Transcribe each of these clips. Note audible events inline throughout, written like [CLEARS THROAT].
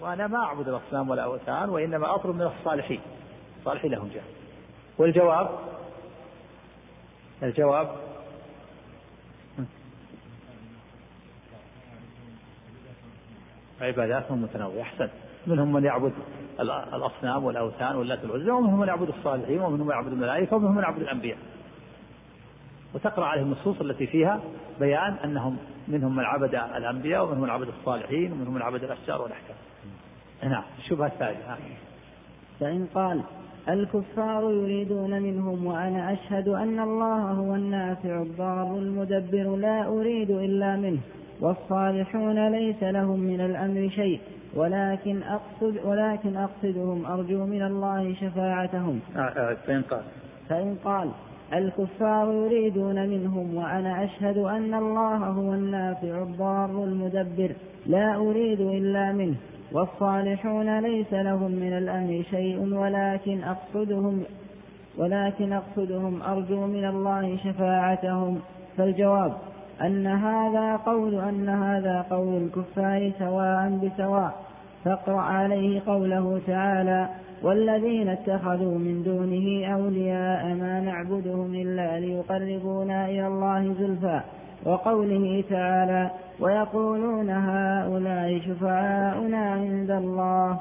وأنا ما أعبد الأصنام ولا أوثان وإنما أطلب من الصالحين. الصالحين لهم جاه والجواب؟ الجواب؟ عباداتهم متنوعة أحسن. منهم من يعبد الأصنام والأوثان واللات والعزى ومنهم من يعبد الصالحين ومنهم من يعبد الملائكة ومنهم من يعبد الأنبياء. وتقرأ عليهم النصوص التي فيها بيان أنهم منهم من عبد الأنبياء ومنهم من عبد الصالحين ومنهم من عبد الأشجار والأحكام. نعم الشبهة الثالثة فإن قال الكفار يريدون منهم وأنا أشهد أن الله هو النافع الضار المدبر لا أريد إلا منه والصالحون ليس لهم من الأمر شيء ولكن أقصد ولكن أقصدهم أرجو من الله شفاعتهم. آه، آه، فإن قال. فإن قال الكفار يريدون منهم وأنا أشهد أن الله هو النافع الضار المدبر لا أريد إلا منه. والصالحون ليس لهم من الأمر شيء ولكن أقصدهم ولكن أقصدهم أرجو من الله شفاعتهم. فالجواب أن هذا قول أن هذا قول الكفار سواء بسواء. فاقرأ عليه قوله تعالى والذين اتخذوا من دونه أولياء ما نعبدهم إلا ليقربونا إلى الله زلفى. وقوله تعالى ويقولون هؤلاء شفعاؤنا عند الله.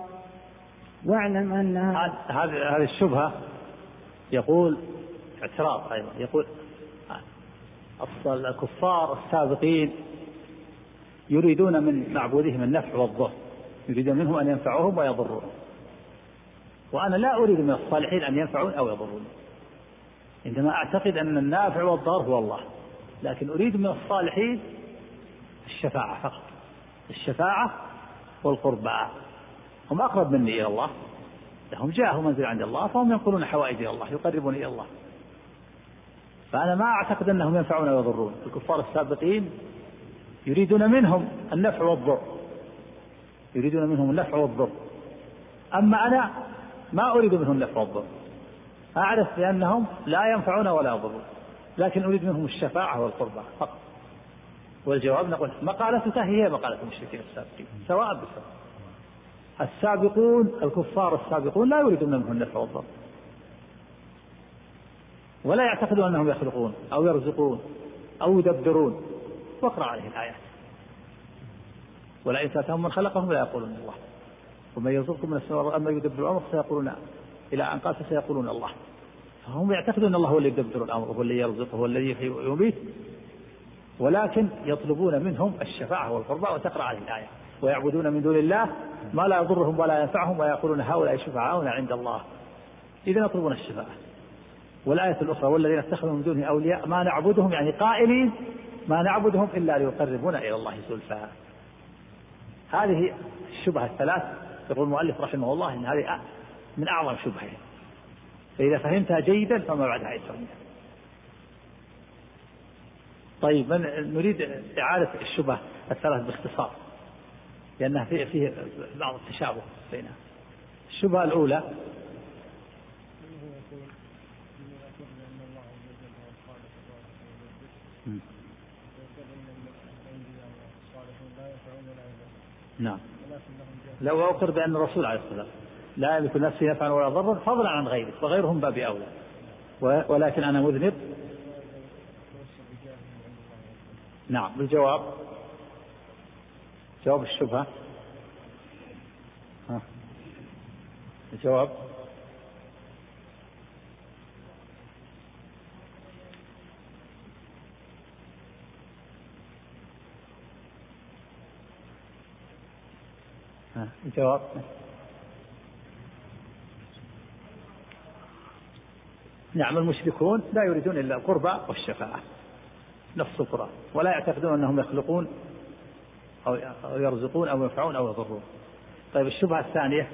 واعلم أن هذه هذه الشبهة يقول اعتراض أيضا. يقول الكفار السابقين يريدون من معبودهم النفع والضر. يريدون منهم أن ينفعوهم ويضروهم وأنا لا أريد من الصالحين أن ينفعون أو يضرون. عندما أعتقد أن النافع والضار هو الله. لكن أريد من الصالحين الشفاعة فقط. الشفاعة والقربى. هم أقرب مني إلى الله. لهم جاه ومنزل عند الله فهم ينقلون حوائج إلى الله يقربون إلى الله. فأنا ما أعتقد أنهم ينفعون ويضرون الكفار السابقين يريدون منهم النفع والضر. يريدون منهم النفع والضر. أما أنا ما أريد منهم النفع والضر. أعرف بأنهم لا ينفعون ولا يضرون. لكن أريد منهم الشفاعة والقربى فقط. والجواب نقول مقالتك هي مقالة المشركين السابقين سواء بسواء السابقون الكفار السابقون لا يريدون منهم النفع والضر. ولا يعتقدون أنهم يخلقون أو يرزقون أو يدبرون. واقرأ عليه الآيات. ولئن سألتهم من خلقهم لا يقولون الله. ومن يرزقكم من السماء اما يدبر الامر سيقولون إلى أن قال فسيقولون الله. فهم يعتقدون إن الله هو اللي يدبر الأمر وهو اللي يرزق وهو الذي ويميت. ولكن يطلبون منهم الشفاعة والقربى وتقرأ عليه الآية. ويعبدون من دون الله ما لا يضرهم ولا ينفعهم ويقولون هؤلاء شفعاؤنا عند الله. اذا يطلبون الشفاعة. والآية الأخرى والذين اتخذوا من دونه أولياء ما نعبدهم يعني قائلين ما نعبدهم إلا ليقربونا إلى الله زلفى. هذه الشبهة الثلاث يقول المؤلف رحمه الله إن هذه من أعظم شبهة فإذا فهمتها جيدا فما بعدها أيسر طيب من نريد إعادة الشبهة الثلاث باختصار لأنها فيه, فيه بعض التشابه بينها. الشبهة الأولى نعم. لو أقر بأن الرسول عليه الصلاة والسلام لا يملك نفسه نفعا ولا ضرا فضلا عن غيره وغيرهم باب أولى. ولكن أنا مذنب. نعم الجواب جواب الشبهة. ها. الجواب. الجواب. نعم المشركون لا يريدون إلا القربى والشفاعة نص القرآن ولا يعتقدون أنهم يخلقون أو يرزقون أو ينفعون أو يضرون. طيب الشبهة الثانية.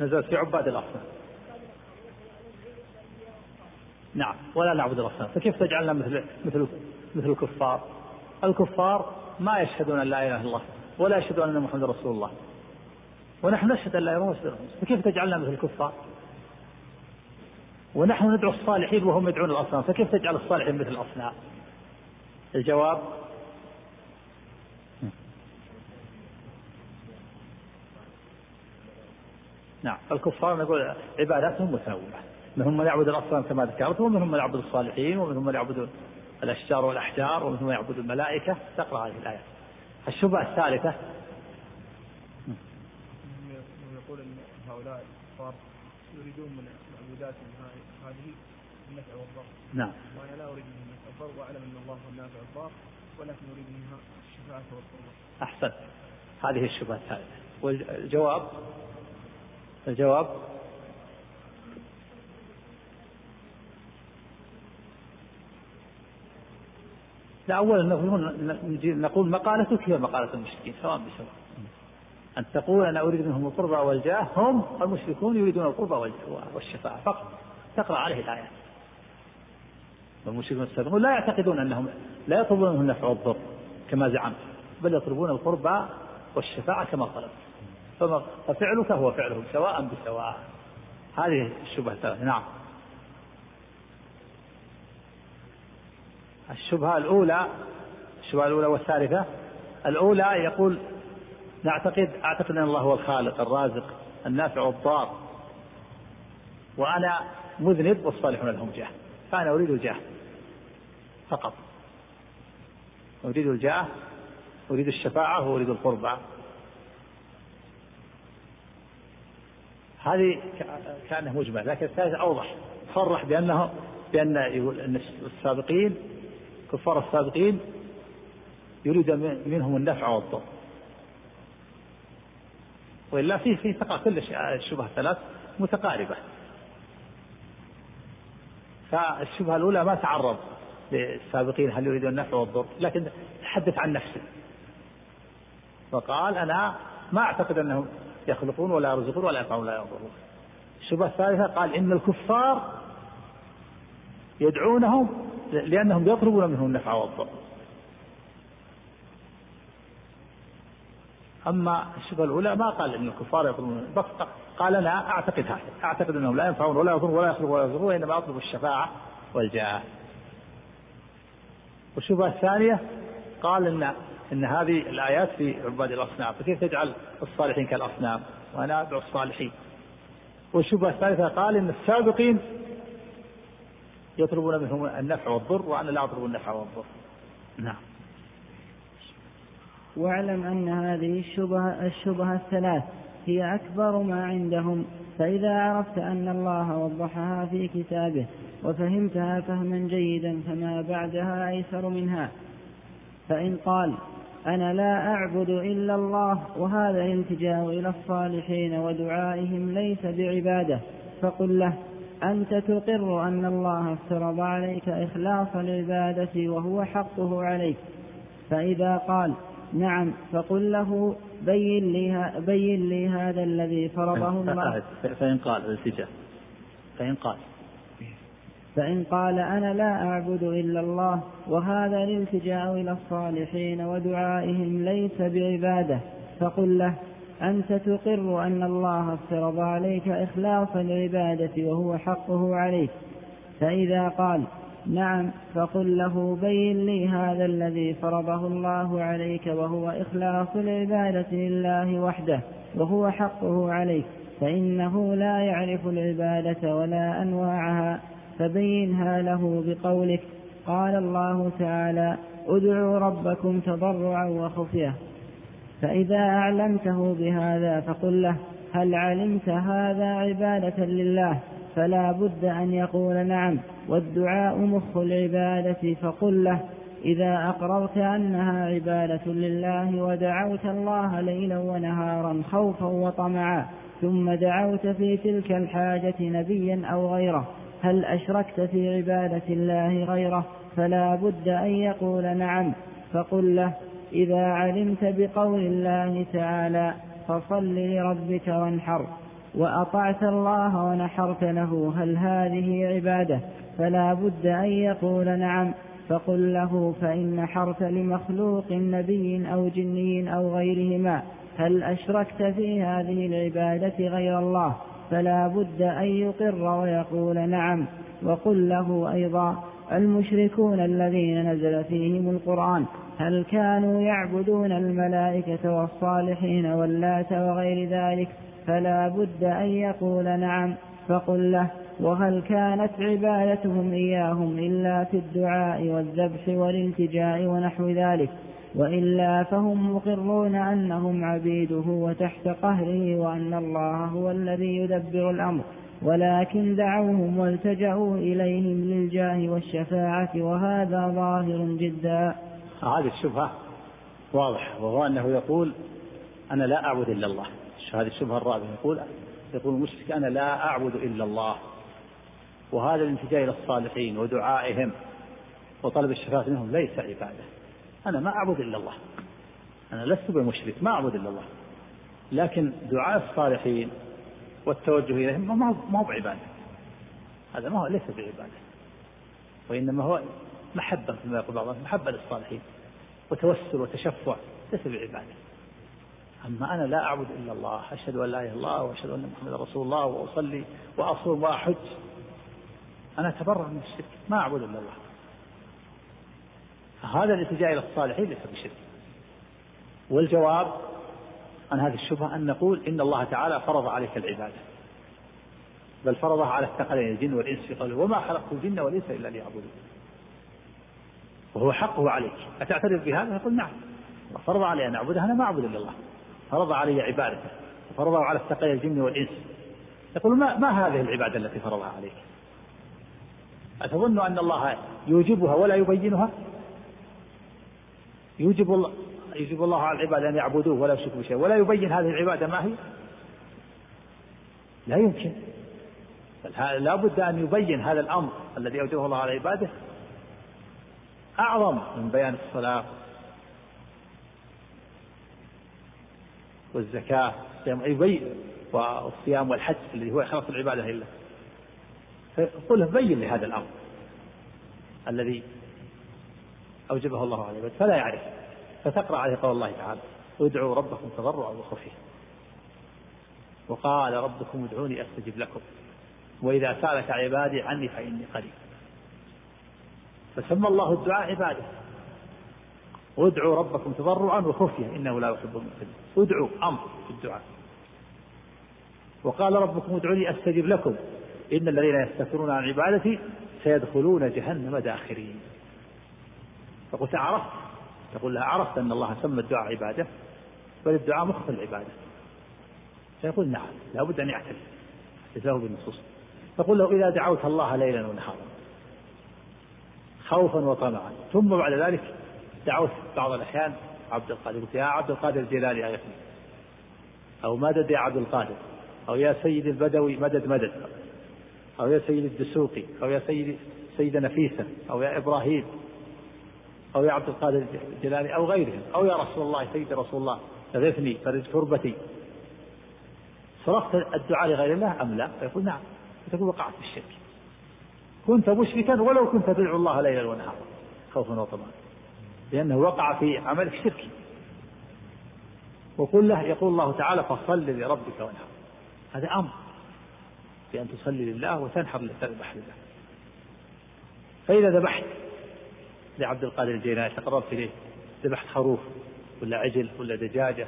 نزلت في عباد الأصنام. نعم ولا نعبد الأصنام. فكيف تجعلنا مثل مثل مثل الكفار؟ الكفار ما يشهدون أن لا إله إلا الله. ولا يشهدون أن محمد رسول الله. ونحن نشهد أن لا إله إلا الله فكيف تجعلنا مثل الكفار؟ ونحن ندعو الصالحين وهم يدعون الأصنام. فكيف تجعل الصالحين مثل الأصنام؟ الجواب؟ نعم. الكفار نقول عباداتهم متنوعة. منهم من يعبد الأصنام كما ذكرت ومنهم من يعبد الصالحين ومنهم من يعبد الأشجار والأحجار ومنهم من يعبد الملائكة. تقرأ هذه الآية الشبهة الثالثة. يقول أن هؤلاء الكفار يريدون من معبوداتهم هذه النفع والضر نعم. وأنا لا أريد منها النفع والضر وأعلم أن الله هو النافع والضار ولكن أريد منها الشفاعة والقربة أحسن هذه الشبهة الثالثة. والجواب؟ الجواب؟ لا أولا نقول مقالتك هي مقالة المشركين سواء بسواء. أن تقول أنا أريد منهم القربى والجاه هم المشركون يريدون القربى والشفاعة فقط. تقرأ عليه الآيات والمشركون السابقون لا يعتقدون أنهم لا يطلبون منهم النفع والضر كما زعمت بل يطلبون القربى والشفاعة كما طلبت. ففعلك هو فعلهم سواء بسواء. هذه الشبهة نعم. الشبهة الأولى الشبهة الأولى والثالثة الأولى يقول نعتقد أعتقد أن الله هو الخالق الرازق النافع والضار وأنا مذنب والصالحون لهم جاه فأنا أريد الجاه فقط. أريد الجاه أريد الشفاعة وأريد القربى. هذه كأنه مجمل لكن الثالث أوضح. صرح بأنه بأن يقول أن السابقين كفار السابقين يريد منهم النفع والضر. وإلا فيه في كل الشبهة الثلاث متقاربة. فالشبهة الأولى ما تعرض للسابقين هل يريدون النفع والضر لكن تحدث عن نفسه وقال أنا ما أعتقد أنهم يخلقون ولا يرزقون ولا ينفعون ولا يضرون. الشبهة الثالثة قال إن الكفار يدعونهم لأنهم يطلبون منهم النفع والضر. أما الشبهة الأولى ما قال إن الكفار يطلبون بس قال أنا أعتقد هذا. أعتقد أنهم لا ينفعون ولا يضرون ولا يخلقون ولا يضرون وإنما أطلب الشفاعة والجاه. والشبهة الثانية قال إن إن هذه الآيات في عباد الأصنام فكيف تجعل الصالحين كالأصنام؟ وأنا أدعو الصالحين. والشبهة الثالثة قال إن السابقين يطلبون منهم النفع والضر وأنا لا أطلب النفع والضر. نعم. واعلم أن هذه الشبهة, الشبهة الثلاث هي أكبر ما عندهم فإذا عرفت أن الله وضحها في كتابه وفهمتها فهما جيدا فما بعدها أيسر منها. فإن قال أنا لا أعبد إلا الله وهذا الالتجاء إلى الصالحين ودعائهم ليس بعبادة فقل له أنت تقر أن الله افترض عليك إخلاص العبادة وهو حقه عليك. فإذا قال نعم فقل له بين لي, بين لي هذا الذي فرضه [LAUGHS] الله. فإن قال الالتجاء فإن قال. فإن قال أنا لا أعبد إلا الله وهذا الالتجاء إلى الصالحين ودعائهم ليس بعبادة فقل له أنت تقر أن الله افترض عليك إخلاص العبادة وهو حقه عليك. فإذا قال نعم فقل له بين لي هذا الذي فرضه الله عليك وهو إخلاص العبادة لله وحده وهو حقه عليك. فإنه لا يعرف العبادة ولا أنواعها. فبينها له بقولك قال الله تعالى ادعوا ربكم تضرعا وخفية. فإذا أعلمته بهذا فقل له هل علمت هذا عبادة لله؟ فلا بد أن يقول نعم والدعاء مخ العبادة فقل له إذا أقررت أنها عبادة لله ودعوت الله ليلا ونهارا خوفا وطمعا ثم دعوت في تلك الحاجة نبيا أو غيره هل أشركت في عبادة الله غيره؟ فلا بد أن يقول نعم فقل له إذا علمت بقول الله تعالى فصل لربك وانحر وأطعت الله ونحرت له هل هذه عبادة فلا بد أن يقول نعم فقل له فإن نحرت لمخلوق نبي أو جني أو غيرهما هل أشركت في هذه العبادة غير الله فلا بد أن يقر ويقول نعم وقل له أيضا المشركون الذين نزل فيهم القرآن هل كانوا يعبدون الملائكة والصالحين واللات وغير ذلك؟ فلا بد أن يقول نعم فقل له وهل كانت عبادتهم إياهم إلا في الدعاء والذبح والالتجاء ونحو ذلك؟ وإلا فهم مقرون أنهم عبيده وتحت قهره وأن الله هو الذي يدبر الأمر. ولكن دعوهم والتجأوا إليهم للجاه والشفاعة وهذا ظاهر جدا. هذه الشبهة واضح وهو أنه يقول أنا لا أعبد إلا الله. هذه الشبهة الرابعة يقول يقول المشرك أنا لا أعبد إلا الله. وهذا الالتجاء إلى الصالحين ودعائهم وطلب الشفاعة منهم ليس عبادة. أنا ما أعبد إلا الله. أنا لست بمشرك ما أعبد إلا الله. لكن دعاء الصالحين والتوجه إليهم ما هو بعبادة. هذا ما هو ليس بعبادة وإنما هو محبة كما يقول بعضهم محبة للصالحين وتوسل وتشفع ليس بعبادة أما أنا لا أعبد إلا الله أشهد أن لا إله إلا الله وأشهد أن محمدا رسول الله وأصلي وأصوم وأحج. أنا أتبرأ من الشرك ما أعبد إلا الله. هذا الاتجاه إلى الصالحين ليس بشرك. والجواب عن هذه الشبهة أن نقول إن الله تعالى فرض عليك العبادة. بل فرضها على الثقلين الجن والإنس في قوله وما خلقت الجن والإنس إلا ليعبدون. وهو حقه عليك. أتعترف بهذا؟ يقول نعم. فرض علي أن أعبده أنا ما أعبد إلا الله. فرض علي عبادته. فرضه على الثقلين الجن والإنس. يقول ما, ما هذه العبادة التي فرضها عليك؟ أتظن أن الله يوجبها ولا يبينها؟ يوجب يوجب الله على العباد أن يعبدوه ولا يشركوا بشيء. ولا يبين هذه العبادة ما هي؟ لا يمكن. لا بد أن يبين هذا الأمر الذي أوجبه الله على عباده. أعظم من بيان الصلاة والزكاة والصيام والحج الذي هو إخلاص العبادة لله. فقل بين لهذا الأمر الذي أوجبه الله على العباد فلا يعرف. فتقرأ عليه قول الله تعالى ادعوا ربكم تضرعا وخفيا. وقال ربكم ادعوني أستجب لكم. وإذا سألك عبادي عني فإني قريب. فسمى الله الدعاء عبادة. ادعوا ربكم تضرعا وخفيا. إنه لا يحب المعتدين. ادعوا أمر في الدعاء. وقال ربكم ادعوني أستجب لكم. إن الذين يستكبرون عن عبادتي سيدخلون جهنم داخرين. فقلت عرفت تقول لها عرفت أن الله سمى الدعاء عبادة بل الدعاء مخ العبادة. فيقول نعم لابد أن يعترف. جزاه بالنصوص. تقول له إذا دعوت الله ليلا ونهارا خوفا وطمعا. ثم بعد ذلك دعوت بعض الأحيان عبد القادر. قلت يا عبد القادر الجيلاني أغثني أو مدد يا عبد القادر. أو يا سيد البدوي مدد مدد. أو يا سيد الدسوقي. أو يا سيد سيدة نفيسة. أو يا إبراهيم. أو يا عبد القادر الجلالي أو غيرهم أو يا رسول الله سيد رسول الله اغثني فرج كربتي. صرفت الدعاء لغير الله أم لا؟ فيقول نعم. فتقول وقعت في الشرك. كنت مشركا ولو كنت تدعو الله ليلا ونهارا. خوفا وطمعا. لأنه وقع في عمل الشرك وقل له يقول الله تعالى فصل لربك وانحر. هذا أمر بأن تصلي لله وتنحر لله فإذا ذبحت لعبد القادر الجيلاني تقربت إليه ذبحت خروف ولا عجل ولا دجاجة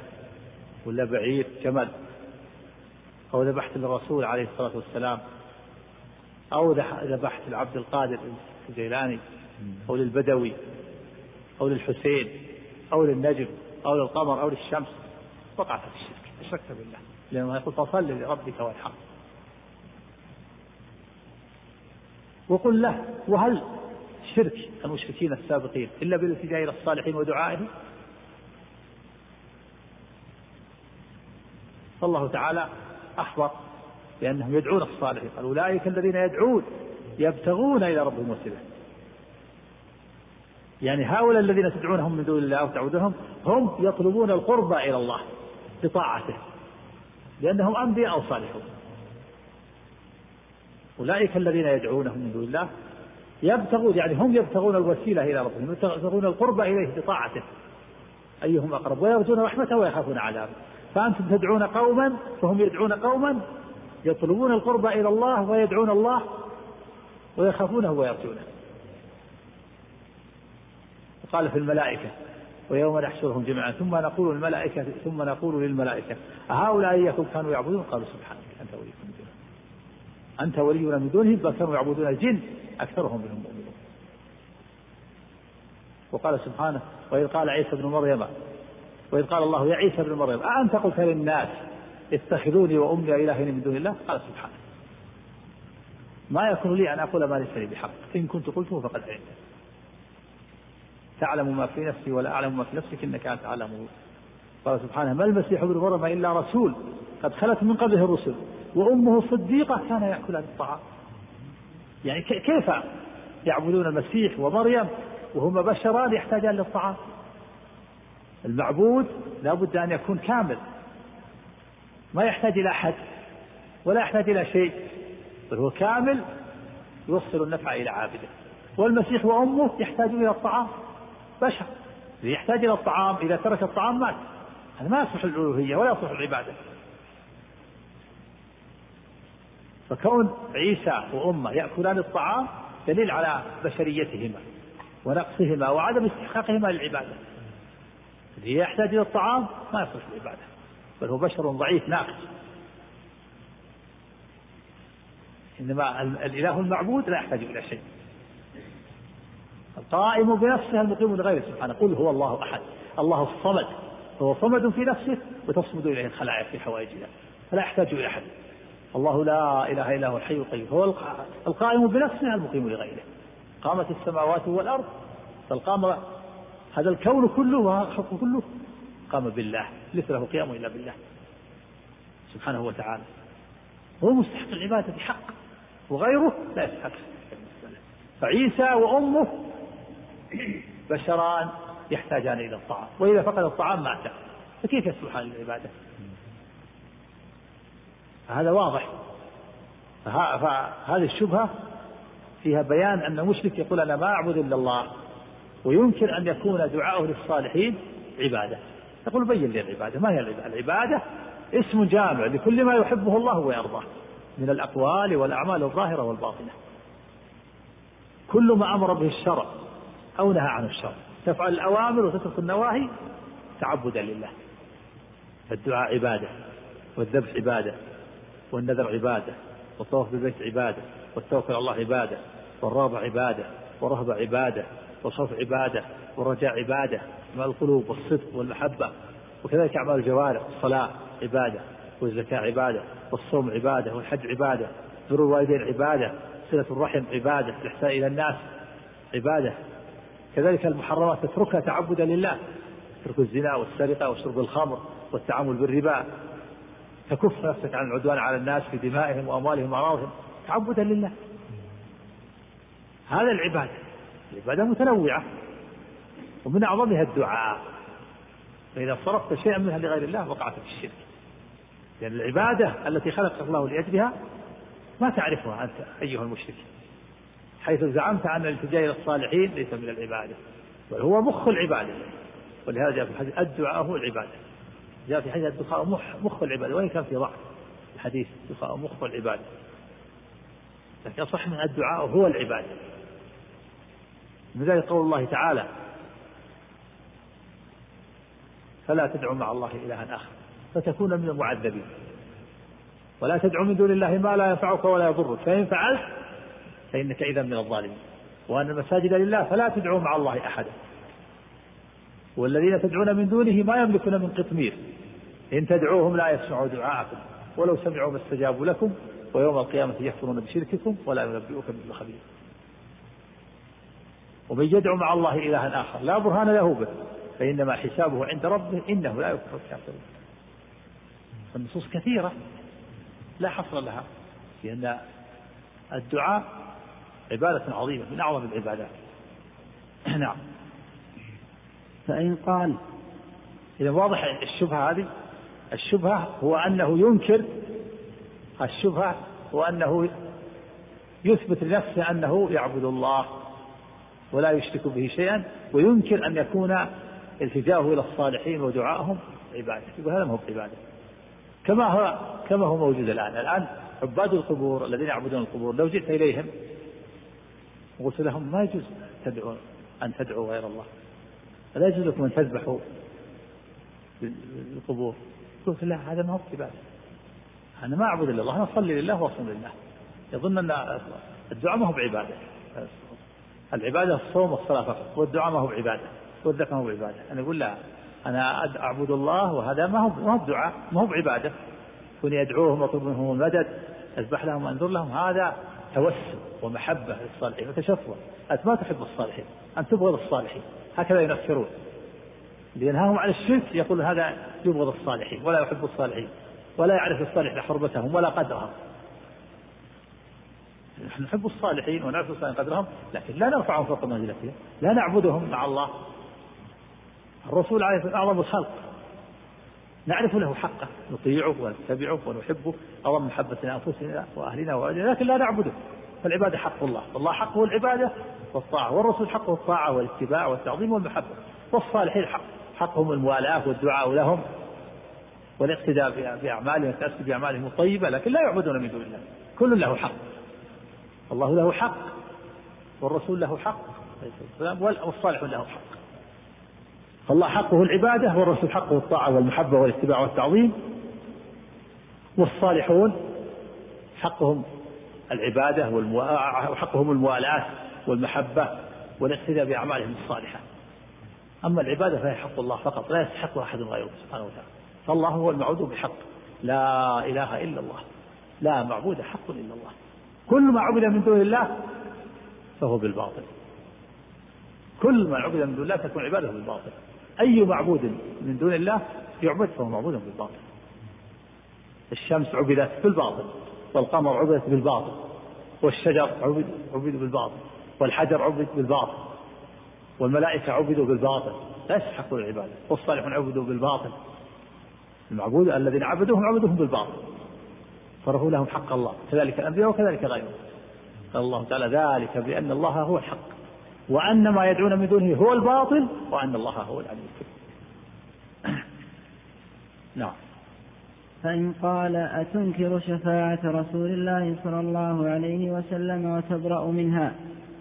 ولا بعير جمل أو ذبحت للرسول عليه الصلاة والسلام أو ذبحت لعبد القادر الجيلاني أو للبدوي أو للحسين أو للنجم أو للقمر أو للشمس. وقعت في الشرك أشركت بالله. لأنه يقول فصل لربك وانحر. وقل له وهل شرك المشركين السابقين إلا بالالتجاء إلى الصالحين ودعائهم. فالله تعالى أخبر بأنهم يدعون الصالحين. قال أولئك الذين يدعون يبتغون إلى ربهم وسيلة. يعني هؤلاء الذين تدعونهم من دون الله أو هم يطلبون القرب إلى الله بطاعته لأنهم أنبياء صالحون. أولئك الذين يدعونهم من دون الله يبتغون يعني هم يبتغون الوسيلة إلى ربهم يبتغون القرب إليه بطاعته. أيهم أقرب؟ ويرجون رحمته ويخافون عذابه. فأنتم تدعون قوما فهم يدعون قوما يطلبون القرب إلى الله ويدعون الله ويخافونه ويرجونه. قال في الملائكة ويوم نحشرهم جميعا ثم نقول للملائكة ثم نقول للملائكة أهؤلاء إياكم كانوا يعبدون؟ قالوا سبحانك أنت وليكم من دونهم أنت ولينا من دونهم بل كانوا يعبدون الجن. أكثرهم منهم مؤمنون. وقال سبحانه وإذ قال عيسى ابن مريم وإذ قال الله يا عيسى ابن مريم أأنت قلت للناس اتخذوني وأمي إلهين من دون الله؟ قال سبحانه. ما يكون لي أن أقول ما ليس لي بحق. إن كنت قلته فقد علمت. تعلم ما في نفسي ولا أعلم ما في نفسك إنك أنت أعلم قال سبحانه ما المسيح ابن مريم إلا رسول قد خلت من قبله الرسل وأمه صديقة كان يأكلان الطعام. يعني كيف يعبدون المسيح ومريم وهما بشران يحتاجان للطعام؟ المعبود لا بد أن يكون كامل. ما يحتاج إلى أحد ولا يحتاج إلى شيء بل هو كامل يوصل النفع إلى عابده. والمسيح وأمه يحتاجون إلى الطعام بشر. يحتاج إلى الطعام إذا ترك الطعام مات. هذا ما يصلح الألوهية ولا يصلح العبادة. فكون عيسى وأمه يأكلان الطعام دليل على بشريتهما ونقصهما وعدم استحقاقهما للعبادة. اللي يحتاج إلى الطعام ما يصلح العبادة بل هو بشر ضعيف ناقص. إنما الإله المعبود لا يحتاج إلى شيء. القائم بنفسه المقيم لغيره سبحانه. قل هو الله أحد. الله الصمد. هو صمد في نفسه وتصمد إليه الخلائق في حوائجها فلا يحتاج إلى أحد. الله لا إله إلا هو الحي القيوم. هو القائم بنفسه المقيم لغيره. قامت السماوات والأرض بل قام هذا الكون كله والخلق كله قام بالله ليس له قيام إلا بالله. سبحانه وتعالى. هو مستحق العبادة بحق وغيره لا يستحق. فعيسى وأمه بشران يحتاجان إلى الطعام وإذا فقد الطعام مات. فكيف يصلح للعبادة؟ هذا واضح. فهذه الشبهة فيها بيان أن المشرك يقول أنا ما أعبد إلا الله ويمكن أن يكون دعاؤه للصالحين عبادة. يقول بين لي العبادة ما هي العبادة؟ العبادة اسم جامع لكل ما يحبه الله ويرضاه من الأقوال والأعمال الظاهرة والباطنة. كل ما أمر به الشرع أو نهى عن الشر تفعل الأوامر وتترك النواهي تعبدا لله. الدعاء عبادة والذبح عبادة. والنذر عبادة والطواف بالبيت عبادة والتوكل على الله عبادة والرغبة عبادة والرهبة عبادة والخوف عبادة والرجاء عبادة مع القلوب والصدق والمحبة. وكذلك أعمال الجوارح الصلاة عبادة والزكاة عبادة والصوم عبادة والحج عبادة بر الوالدين عبادة صلة الرحم عبادة الإحسان إلى الناس عبادة. كذلك المحرمات تتركها تعبدا لله تترك الزنا والسرقة وشرب الخمر والتعامل بالربا تكف نفسك عن العدوان على الناس في دمائهم وأموالهم وأعراضهم. تعبدا لله. هذا العبادة العبادة متنوعة ومن أعظمها الدعاء. فإذا صرفت شيئا منها لغير الله وقعت في الشرك. لأن العبادة التي خلق الله لأجلها ما تعرفها أنت أيها المشرك حيث زعمت أن الالتجاء إلى الصالحين ليس من العبادة بل هو مخ العبادة. ولهذا جاء في الحديث الدعاء هو العبادة. جاء في حديث الدخاء مخ, العبادة وإن كان في ضعف. الحديث الدخاء مخ العبادة. لكن أصح من الدعاء هو العبادة. من ذلك قول الله تعالى فلا تدعو مع الله إلها آخر فتكون من المعذبين. ولا تدعو من دون الله ما لا ينفعك ولا يضرك فإن فعلت فإنك إذا من الظالمين. وأن المساجد لله فلا تدعوا مع الله أحدا. والذين تدعون من دونه ما يملكون من قطمير. إن تدعوهم لا يسمعوا دعاءكم ولو سمعوا ما استجابوا لكم ويوم القيامة يكفرون بشرككم ولا ينبئك مثل خبير ومن يدعو مع الله إلها آخر لا برهان له به فإنما حسابه عند ربه إنه لا يكفر الكافرون. النصوص كثيرة لا حصر لها لأن الدعاء عبادة عظيمة من أعظم العبادات. [CLEARS THROAT] نعم. فإن قال إذا واضح الشبهة هذه الشبهة هو أنه ينكر الشبهة هو أنه يثبت لنفسه أنه يعبد الله ولا يشرك به شيئا وينكر أن يكون التجاؤه إلى الصالحين ودعائهم عبادة. يقول هذا ما هو عبادة كما هو كما هو موجود الآن. الآن عباد القبور الذين يعبدون القبور لو جئت إليهم وقلت لهم ما يجوز تدعو أن تدعوا غير الله. لا يجوز لكم أن تذبحوا القبور قلت لا هذا ما هو عبادة أنا ما أعبد إلا الله أنا أصلي لله وأصوم لله. يظن أن الدعاء ما هو بعبادة. العبادة الصوم والصلاة فقط والدعاء ما هو بعبادة والذكر ما هو بعبادة. أنا أقول لا أنا أعبد الله وهذا ما هو ما هو دعاء ما هو بعبادة. كوني أدعوهم وأطلب منهم المدد أذبح لهم وأنذر لهم هذا توسل ومحبة للصالحين وتشفع. أنت ما تحب الصالحين أنت تبغض الصالحين هكذا ينفرون لينهاهم عن الشرك يقول هذا يبغض الصالحين ولا يحب الصالحين ولا يعرف الصالح حرمتهم ولا قدرهم. نحن نحب الصالحين ونعرف الصالحين قدرهم لكن لا نرفعهم فوق منزلتهم لا نعبدهم مع الله. الرسول عليه الصلاة أعظم الخلق. نعرف له حقه نطيعه ونتبعه ونحبه أعظم محبة لأنفسنا وأهلنا وأهلنا لكن لا نعبده. فالعبادة حق الله. الله حقه العبادة والطاعة. والرسول حقه الطاعة والاتباع والتعظيم والمحبة. والصالحين حق حقهم الموالاة والدعاء لهم والاقتداء بأعمالهم والتأسي بأعمالهم الطيبة لكن لا يعبدون من دون الله. كل له حق. الله له حق والرسول له حق. والصالح له حق. فالله حقه العبادة والرسول حقه الطاعة والمحبة والاتباع والتعظيم. والصالحون حقهم العبادة وحقهم الموالاة والمحبة والاقتداء بأعمالهم الصالحة. أما العبادة فهي حق الله فقط لا يستحقها أحد غيره سبحانه وتعالى. فالله هو المعبود بحق لا إله إلا الله. لا معبود حق إلا الله. كل ما عبد من دون الله فهو بالباطل. كل ما عبد من دون الله تكون عبادته بالباطل. أي معبود من دون الله يعبد فهو معبود بالباطل. الشمس عبدت بالباطل. والقمر عبدت بالباطل والشجر عبد عبد بالباطل والحجر عبد بالباطل والملائكة عبدوا بالباطل. لا يستحقون العبادة. والصالحون عبدوا بالباطل. المعبود الذين عبدوهم عبدوهم بالباطل. صرفوا لهم حق الله كذلك الأنبياء وكذلك غيرهم. قال الله تعالى ذلك بأن الله هو الحق وأن ما يدعون من دونه هو الباطل وأن الله هو العلي الكبير. [COUGHS] نعم. فإن قال أتنكر شفاعة رسول الله صلى الله عليه وسلم وتبرأ منها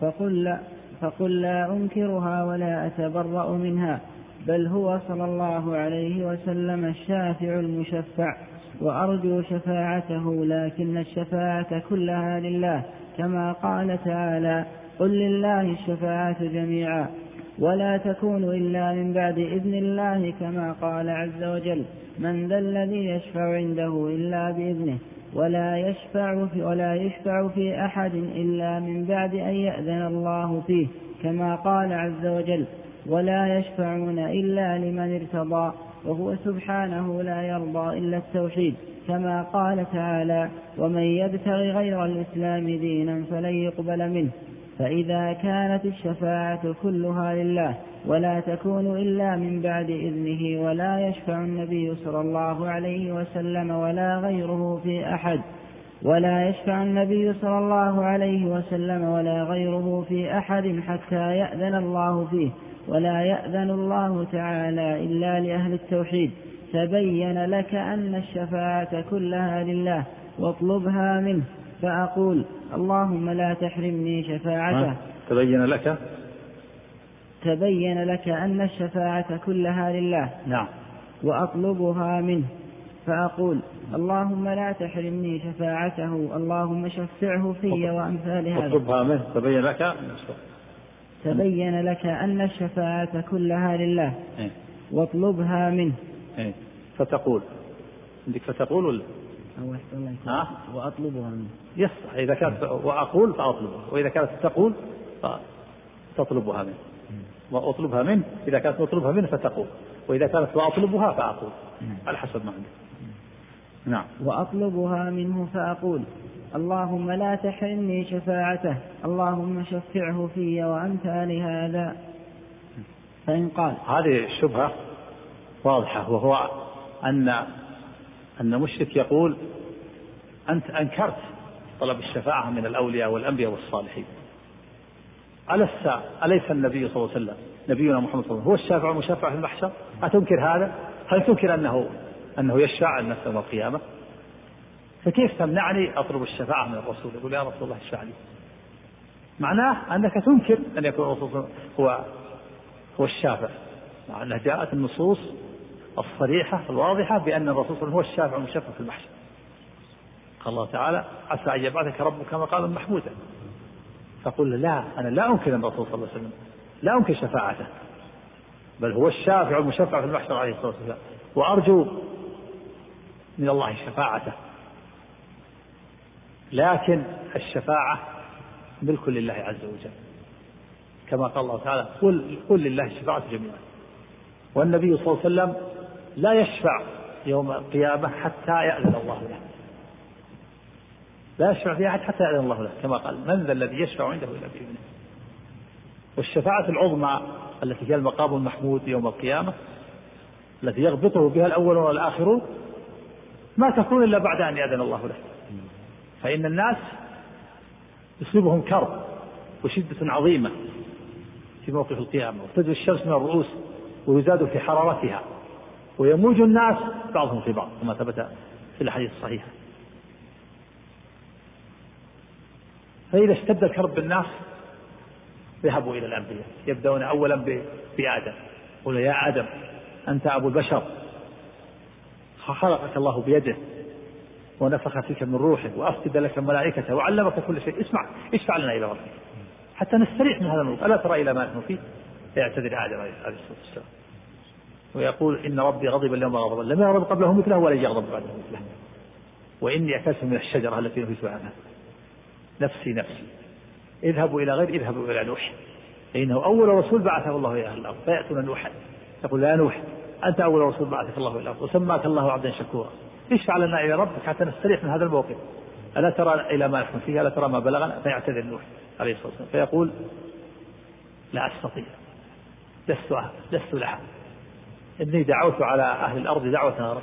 فقل لا, فقل لا أنكرها ولا أتبرأ منها بل هو صلى الله عليه وسلم الشافع المشفع وأرجو شفاعته لكن الشفاعة كلها لله كما قال تعالى قل لله الشفاعة جميعا. ولا تكون إلا من بعد إذن الله كما قال عز وجل من ذا الذي يشفع عنده إلا بإذنه ولا يشفع في ولا يشفع في أحد إلا من بعد أن يأذن الله فيه كما قال عز وجل ولا يشفعون إلا لمن ارتضى وهو سبحانه لا يرضى إلا التوحيد كما قال تعالى ومن يبتغ غير الإسلام دينا فلن يقبل منه. فإذا كانت الشفاعة كلها لله ولا تكون إلا من بعد إذنه ولا يشفع النبي صلى الله عليه وسلم ولا غيره في أحد ولا يشفع النبي صلى الله عليه وسلم ولا غيره في أحد حتى يأذن الله فيه ولا يأذن الله تعالى إلا لأهل التوحيد تبين لك أن الشفاعة كلها لله واطلبها منه فأقول اللهم لا تحرمني شفاعته. تبين لك؟ تبين لك أن الشفاعة كلها لله. نعم. وأطلبها منه. فأقول اللهم لا تحرمني شفاعته. اللهم شفعه في وأمثال هذا. أطلبها منه. تبين لك؟ تبين لك أن الشفاعة كلها لله. إيه؟ واطلبها منه. إيه؟ فتقول. عندك فتقول ولا؟ أو الله ها؟ وأطلبها منه يصح إذا كانت وأقول فأطلبها وإذا كانت تقول فتطلبها منه وأطلبها منه إذا كانت مطلوبها منه فتقول. وإذا كانت وأطلبها فأقول. على حسب ما عندك. نعم. وأطلبها منه فأقول. اللهم لا تحرمني شفاعته. اللهم شفعه في وأمثال هذا فإن قال. هذه الشبهة واضحة وهو أن أن مشرك يقول أنت أنكرت طلب الشفاعة من الأولياء والأنبياء والصالحين. ألست أليس النبي صلى الله عليه وسلم نبينا محمد صلى الله عليه وسلم هو الشافع المشفع في المحشر؟ أتنكر هذا؟ هل تنكر أنه أنه يشفع الناس يوم القيامة؟ فكيف تمنعني أطلب الشفاعة من الرسول؟ يقول يا رسول الله اشفع لي. معناه أنك تنكر أن يكون الرسول هو هو الشافع. مع أنها جاءت النصوص الصريحة الواضحة بأن الرسول صلى الله عليه وسلم هو الشافع المشفع في المحشر. قال الله تعالى عسى أن يبعثك ربك مقاما محمودا. فقل لا أنا لا أنكر الرسول صلى الله عليه وسلم لا أنكر شفاعته بل هو الشافع المشفع في المحشر عليه الصلاة والسلام وأرجو من الله شفاعته. لكن الشفاعة ملك لله عز وجل. كما قال الله تعالى قل قل لله الشفاعة جميعا. والنبي صلى الله عليه وسلم لا يشفع يوم القيامة حتى يأذن الله له. لا يشفع في أحد حتى يأذن الله له كما قال من ذا الذي يشفع عنده إلا بإذنه. والشفاعة العظمى التي هي المقام المحمود يوم القيامة التي يغبطه بها الأولون والآخرون ما تكون إلا بعد أن يأذن الله له. فإن الناس يصيبهم كرب وشدة عظيمة في موقف القيامة وتدعو الشمس من الرؤوس ويزاد في حرارتها. ويموج الناس بعضهم في بعض كما ثبت في الأحاديث الصحيحة. فإذا اشتد الكرب بالناس ذهبوا إلى الأنبياء يبدأون أولا بآدم. يقول يا آدم أنت أبو البشر. خلقك الله بيده ونفخ فيك من روحه وأفسد لك ملائكته وعلمك كل شيء. اسمع اشفع لنا إلى ربك. حتى نستريح من هذا الموقف. ألا ترى إلى ما نحن فيه؟ فيعتذر آدم عليه الصلاة والسلام. ويقول إن ربي غضب اليوم غضبا لم يغضب قبله مثله ولا يغضب بعده مثله. وإني أكلت من الشجرة التي نهيت عنها. نفسي نفسي. اذهبوا إلى غير اذهبوا إلى نوح. فإنه أول رسول بعثه الله إلى أهل الأرض. فيأتون نوحا. يقول يا نوح أنت أول رسول بعثك الله إلى الأرض. وسماك الله عبدا شكورا. اشفع لنا إلى ربك حتى نستريح من هذا الموقف. ألا ترى إلى ما نحن فيه؟ ألا ترى ما بلغنا؟ فيعتذر نوح عليه الصلاة والسلام. فيقول لا أستطيع. لست لست لها إني دعوت على أهل الأرض دعوة غير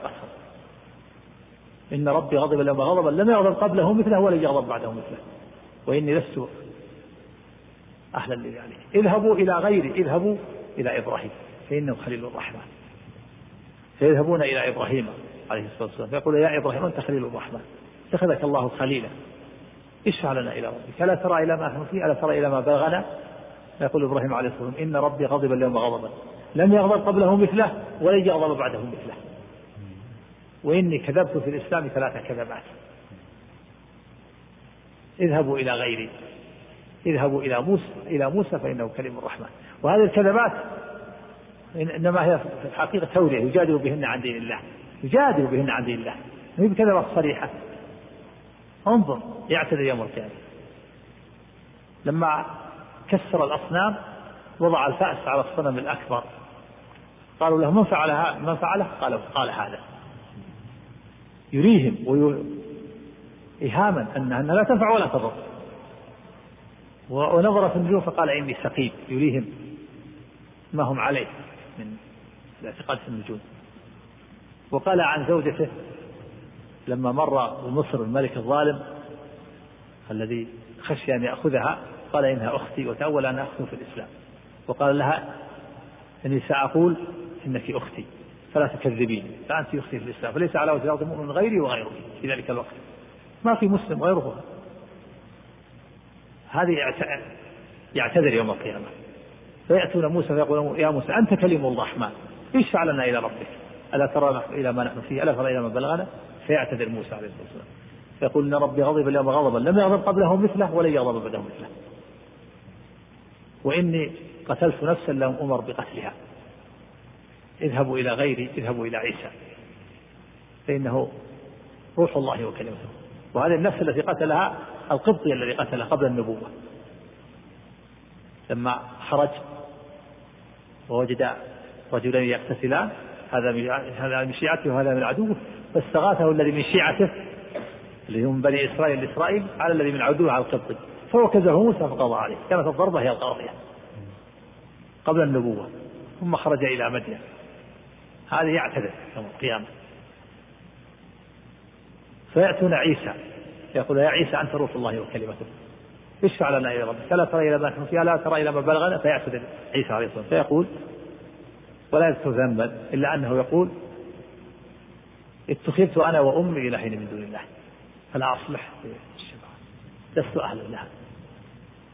إن ربي غضب اليوم غضبا لم يغضب قبله مثله ولن يغضب بعده مثله. وإني لست أهلا لذلك. اذهبوا إلى غيري اذهبوا إلى إبراهيم. فإنه خليل الرحمن. فيذهبون إلى إبراهيم عليه الصلاة والسلام. فيقول يا إبراهيم أنت خليل الرحمن. اتخذك الله خليلا. اشفع لنا إلى ربك. ألا ترى إلى ما نحن فيه؟ ألا ترى إلى ما بلغنا؟ يقول إبراهيم عليه الصلاة والسلام إن ربي غضب اليوم غضبا لم يغضب قبله مثله ولن يغضب بعده مثله. وإني كذبت في الإسلام ثلاث كذبات. اذهبوا إلى غيري. اذهبوا إلى موسى إلى موسى فإنه كلم الرحمن. وهذه الكذبات إنما هي في الحقيقة تورية يجادل بهن عن دين الله. يجادل بهن عن دين الله. هي بكذبات صريحة. انظر يعتذر يوم القيامة. لما كسر الأصنام وضع الفأس على الصنم الأكبر. قالوا له من فعل من فعله؟ قال قال هذا. يريهم إيهاما أنها لا تنفع ولا تضر. ونظر في النجوم فقال إني سقيم يريهم ما هم عليه من الاعتقاد في النجوم. وقال عن زوجته لما مر بمصر الملك الظالم الذي خشي أن يأخذها قال إنها أختي وتأول أن أخذ في الإسلام. وقال لها إني سأقول إنك أختي فلا تكذبين فأنت أختي في الإسلام فليس على وجه الأرض مؤمن غيري وغيره في ذلك الوقت. ما في مسلم غيره. هذه يعتذر يوم القيامة. فيأتون موسى فيقولون يا موسى أنت كلم الرحمن. اشفع لنا إلى ربك؟ ألا ترى إلى ما نحن فيه؟ ألا ترى إلى ما بلغنا؟ فيعتذر موسى عليه الصلاة والسلام. فيقول إن ربي غضب اليوم غضبا لم يغضب قبله مثله ولن يغضب بعده مثله. وإني قتلت نفسا لم أمر بقتلها. اذهبوا إلى غيري اذهبوا إلى عيسى. فإنه روح الله وكلمته. وهذه النفس التي قتلها القبطي الذي قتله قبل النبوة. لما خرج ووجد رجلين يقتتلان هذا من هذا من شيعته وهذا من عدوه فاستغاثه الذي من شيعته اللي هم بني إسرائيل لإسرائيل على الذي من عدوه على القبطي. فوكزه موسى فقضى عليه. كانت الضربة هي القاضية قبل النبوة ثم خرج إلى مدين هذه يعتذر يوم القيامة. فيأتون عيسى. يقول يا عيسى أنت روح الله وكلمته. اشفع لنا إلى ربك ألا ترى إلى ما نحن فيه ألا ترى إلى ما بلغنا. فيعتذر عيسى عليه الصلاة فيقول ولا يذكر ذنبا إلا أنه يقول اتخذت أنا وأمي إلهين من دون الله. فلا أصلح لست أهلا لها.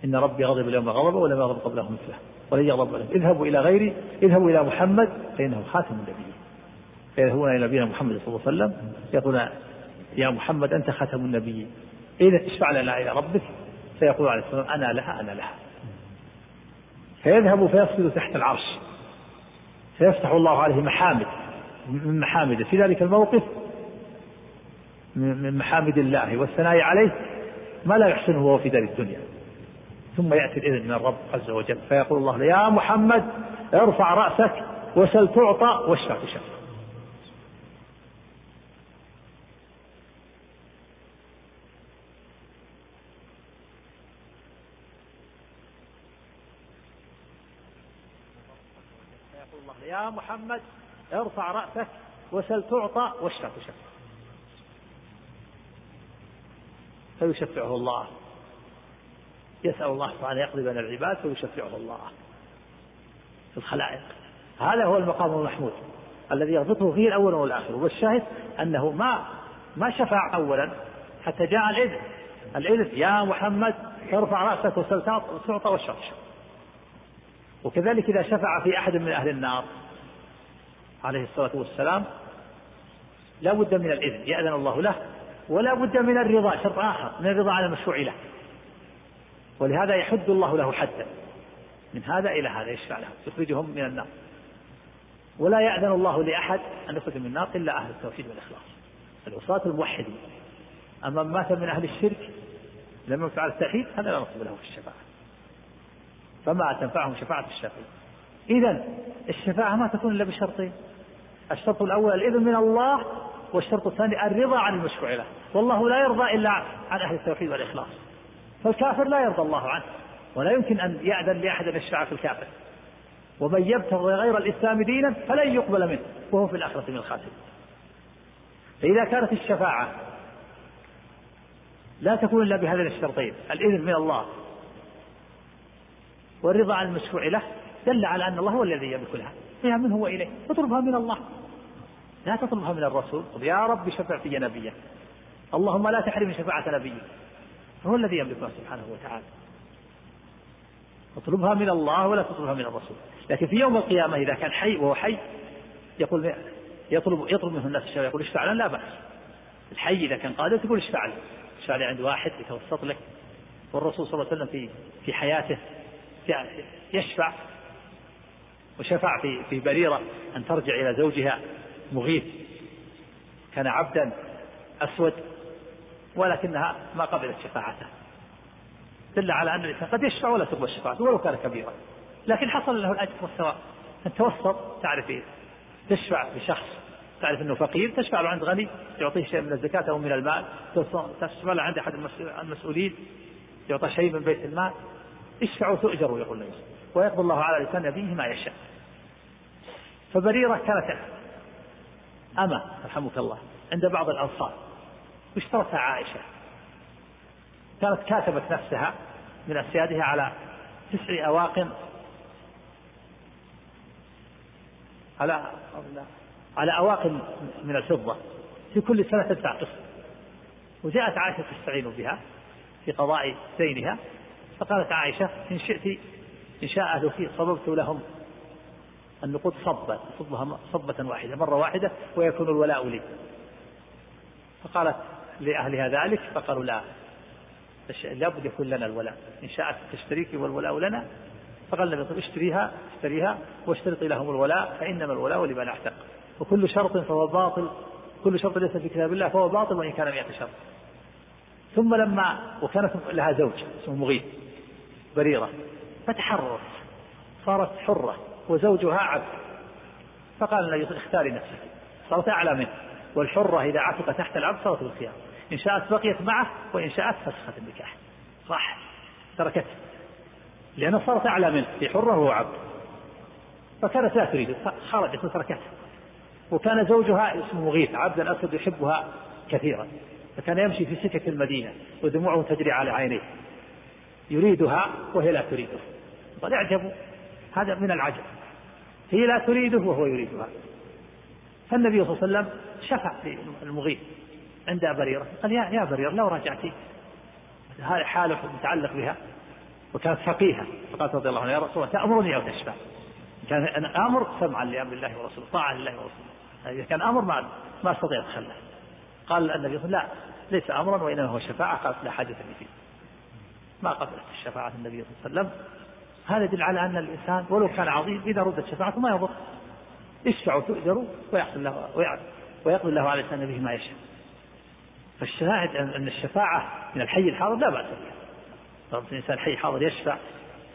إن ربي غضب اليوم غضبه ولم يغضب قبله مثله. ولن يغضب لهم اذهبوا إلى غيري اذهبوا إلى محمد فإنه خاتم النبيين. فيذهبون إلى نبينا محمد صلى الله عليه وسلم يقولون يا محمد أنت خاتم النبيين. إذا تشفع لنا إلى ربك فيقول عليه السلام أنا لها أنا لها. فيذهب فيصل تحت العرش. فيفتح الله عليه محامد من محامده في ذلك الموقف من محامد الله والثناء عليه ما لا يحسنه وهو في دار الدنيا. ثم يأتي الإذن من الرب عز وجل. فيقول الله يا محمد ارفع رأسك وسل تعطى واشفع تشفع يا محمد ارفع رأسك وسل تعطى واشفع تشفع فيشفعه الله. يسأل الله سبحانه يقضي بين العباد فيشفعه الله في الخلائق. هذا هو المقام المحمود الذي يضبطه فيه الأول والآخر. والشاهد أنه ما ما شفع أولا حتى جاء الإذن الإذن يا محمد ارفع رأسك وسل تعطى واشفع وكذلك إذا شفع في أحد من أهل النار عليه الصلاة والسلام لا بد من الإذن يأذن الله له ولا بد من الرضا شرط آخر من الرضا على المشروع له. ولهذا يحد الله له حدا. من هذا إلى هذا يشفع له يخرجهم من النار. ولا يأذن الله لأحد أن يخرج من النار إلا أهل التوحيد والإخلاص. العصاة الموحدين أما من مات من أهل الشرك لم يفعل التوحيد هذا لا نصب له في الشفاعة. فما تنفعهم شفاعة الشافعين إذا الشفاعة ما تكون إلا بشرطين. الشرط الأول الإذن من الله والشرط الثاني الرضا عن المشفوع له. والله لا يرضى إلا عن أهل التوحيد والإخلاص. فالكافر لا يرضى الله عنه ولا يمكن أن يأذن لأحد أن يشفع في الكافر. ومن يبتغي غير الإسلام دينا فلن يقبل منه وهو في الآخرة من الخاسرين. فإذا كانت الشفاعة لا تكون إلا بهذين الشرطين الإذن من الله والرضا عن المشفوع له دل على أن الله هو الذي يملك لها. فيها منه وإليه اطلبها من الله. لا تطلبها من الرسول يا رب شفع في نبيك اللهم لا تحرم شفاعة نبيك. هو الذي يملكها سبحانه وتعالى. اطلبها من الله ولا تطلبها من الرسول. لكن في يوم القيامة إذا كان حي وهو حي يقول يطلب يطلب منه الناس الشفاعة يقول اشفع لنا لا بأس. الحي إذا كان قادر تقول اشفع لي اشفع لي عند واحد يتوسط لك؟ والرسول صلى الله عليه وسلم في في حياته يشفع وشفع في في بريرة أن ترجع إلى زوجها مغيث. كان عبدا أسود ولكنها ما قبلت شفاعته. دل على أن الإنسان قد يشفع ولا تقبل شفاعته ولو كان كبيرا. لكن حصل له الأجر والثواب. أن توسط تعرف إيه تشفع لشخص. تعرف أنه فقير تشفع له عند غني تعطيه شيء من الزكاة أو من المال. تشفع له عند أحد المسؤولين يعطى شيء من بيت المال. اشفعوا تؤجروا يقول النبي ويقضي الله على لسان نبيه ما يشاء. فبريرة كانت أما رحمك الله عند بعض الأنصار. واشترتها عائشة. كانت كاتبت نفسها من أسيادها على تسع أواق على على أواق من الفضة في كل سنة تدفع قسط وجاءت عائشة تستعين بها في قضاء دينها. فقالت عائشة إن شئت إن شاء أهلك صببت لهم النقود صبا صبها صبة واحدة مرة واحدة ويكون الولاء لي. فقالت لأهلها ذلك فقالوا لا. لابد يكون لنا الولاء. إن شاءت تشتريك والولاء لنا فقال النبي اشتريها اشتريها واشترطي لهم الولاء فإنما الولاء لمن اعتق. وكل شرط فهو باطل. كل شرط ليس في كتاب الله فهو باطل وإن كان مئة شرط. ثم لما وكانت لها زوج اسمه مغيث بريرة فتحررت. صارت حرة وزوجها عبد فقال النبي اختاري نفسك. صارت أعلى منه. والحرة إذا عتق تحت العبد صارت بالخيار. إن شاءت بقيت معه وإن شاءت فسخت النكاح. راح تركته لأنها صارت أعلى منه. في حرة وهو عبد. فكانت لا تريد. خرجت وتركته وكان زوجها اسمه مغيث. عبدا أسود يحبها كثيرا. فكان يمشي في سكك المدينة ودموعه تجري على عينيه. يريدها وهي لا تريده. قد اعجبوا. هذا من العجب. هي لا تريده وهو يريدها. فالنبي صلى الله عليه وسلم شفع في المغيث. عند بريرة قال يا يا بريرة لو رجعتي. هذا حالة متعلق بها وكانت فقيهة. فقالت رضي الله عنها يا رسول الله تأمرني أو تشفع؟ كان أنا آمر سمعا لأمر الله ورسوله طاعة لله ورسوله. إذا كان أمر ما ما أستطيع أتخلى قال النبي صلى الله عليه وسلم لا ليس أمرا وإنما هو شفاعة. قالت لا حاجة لي فيه. ما قبلت الشفاعة النبي صلى الله عليه وسلم. هذا يدل على أن الإنسان ولو كان عظيم إذا ردت شفاعته ما يضر. اشفعوا تؤجروا ويحصل له ويقضي الله على لسان به ما يشاء. فالشاهد أن الشفاعة من الحي الحاضر لا بأس بها. الإنسان حي حاضر يشفع.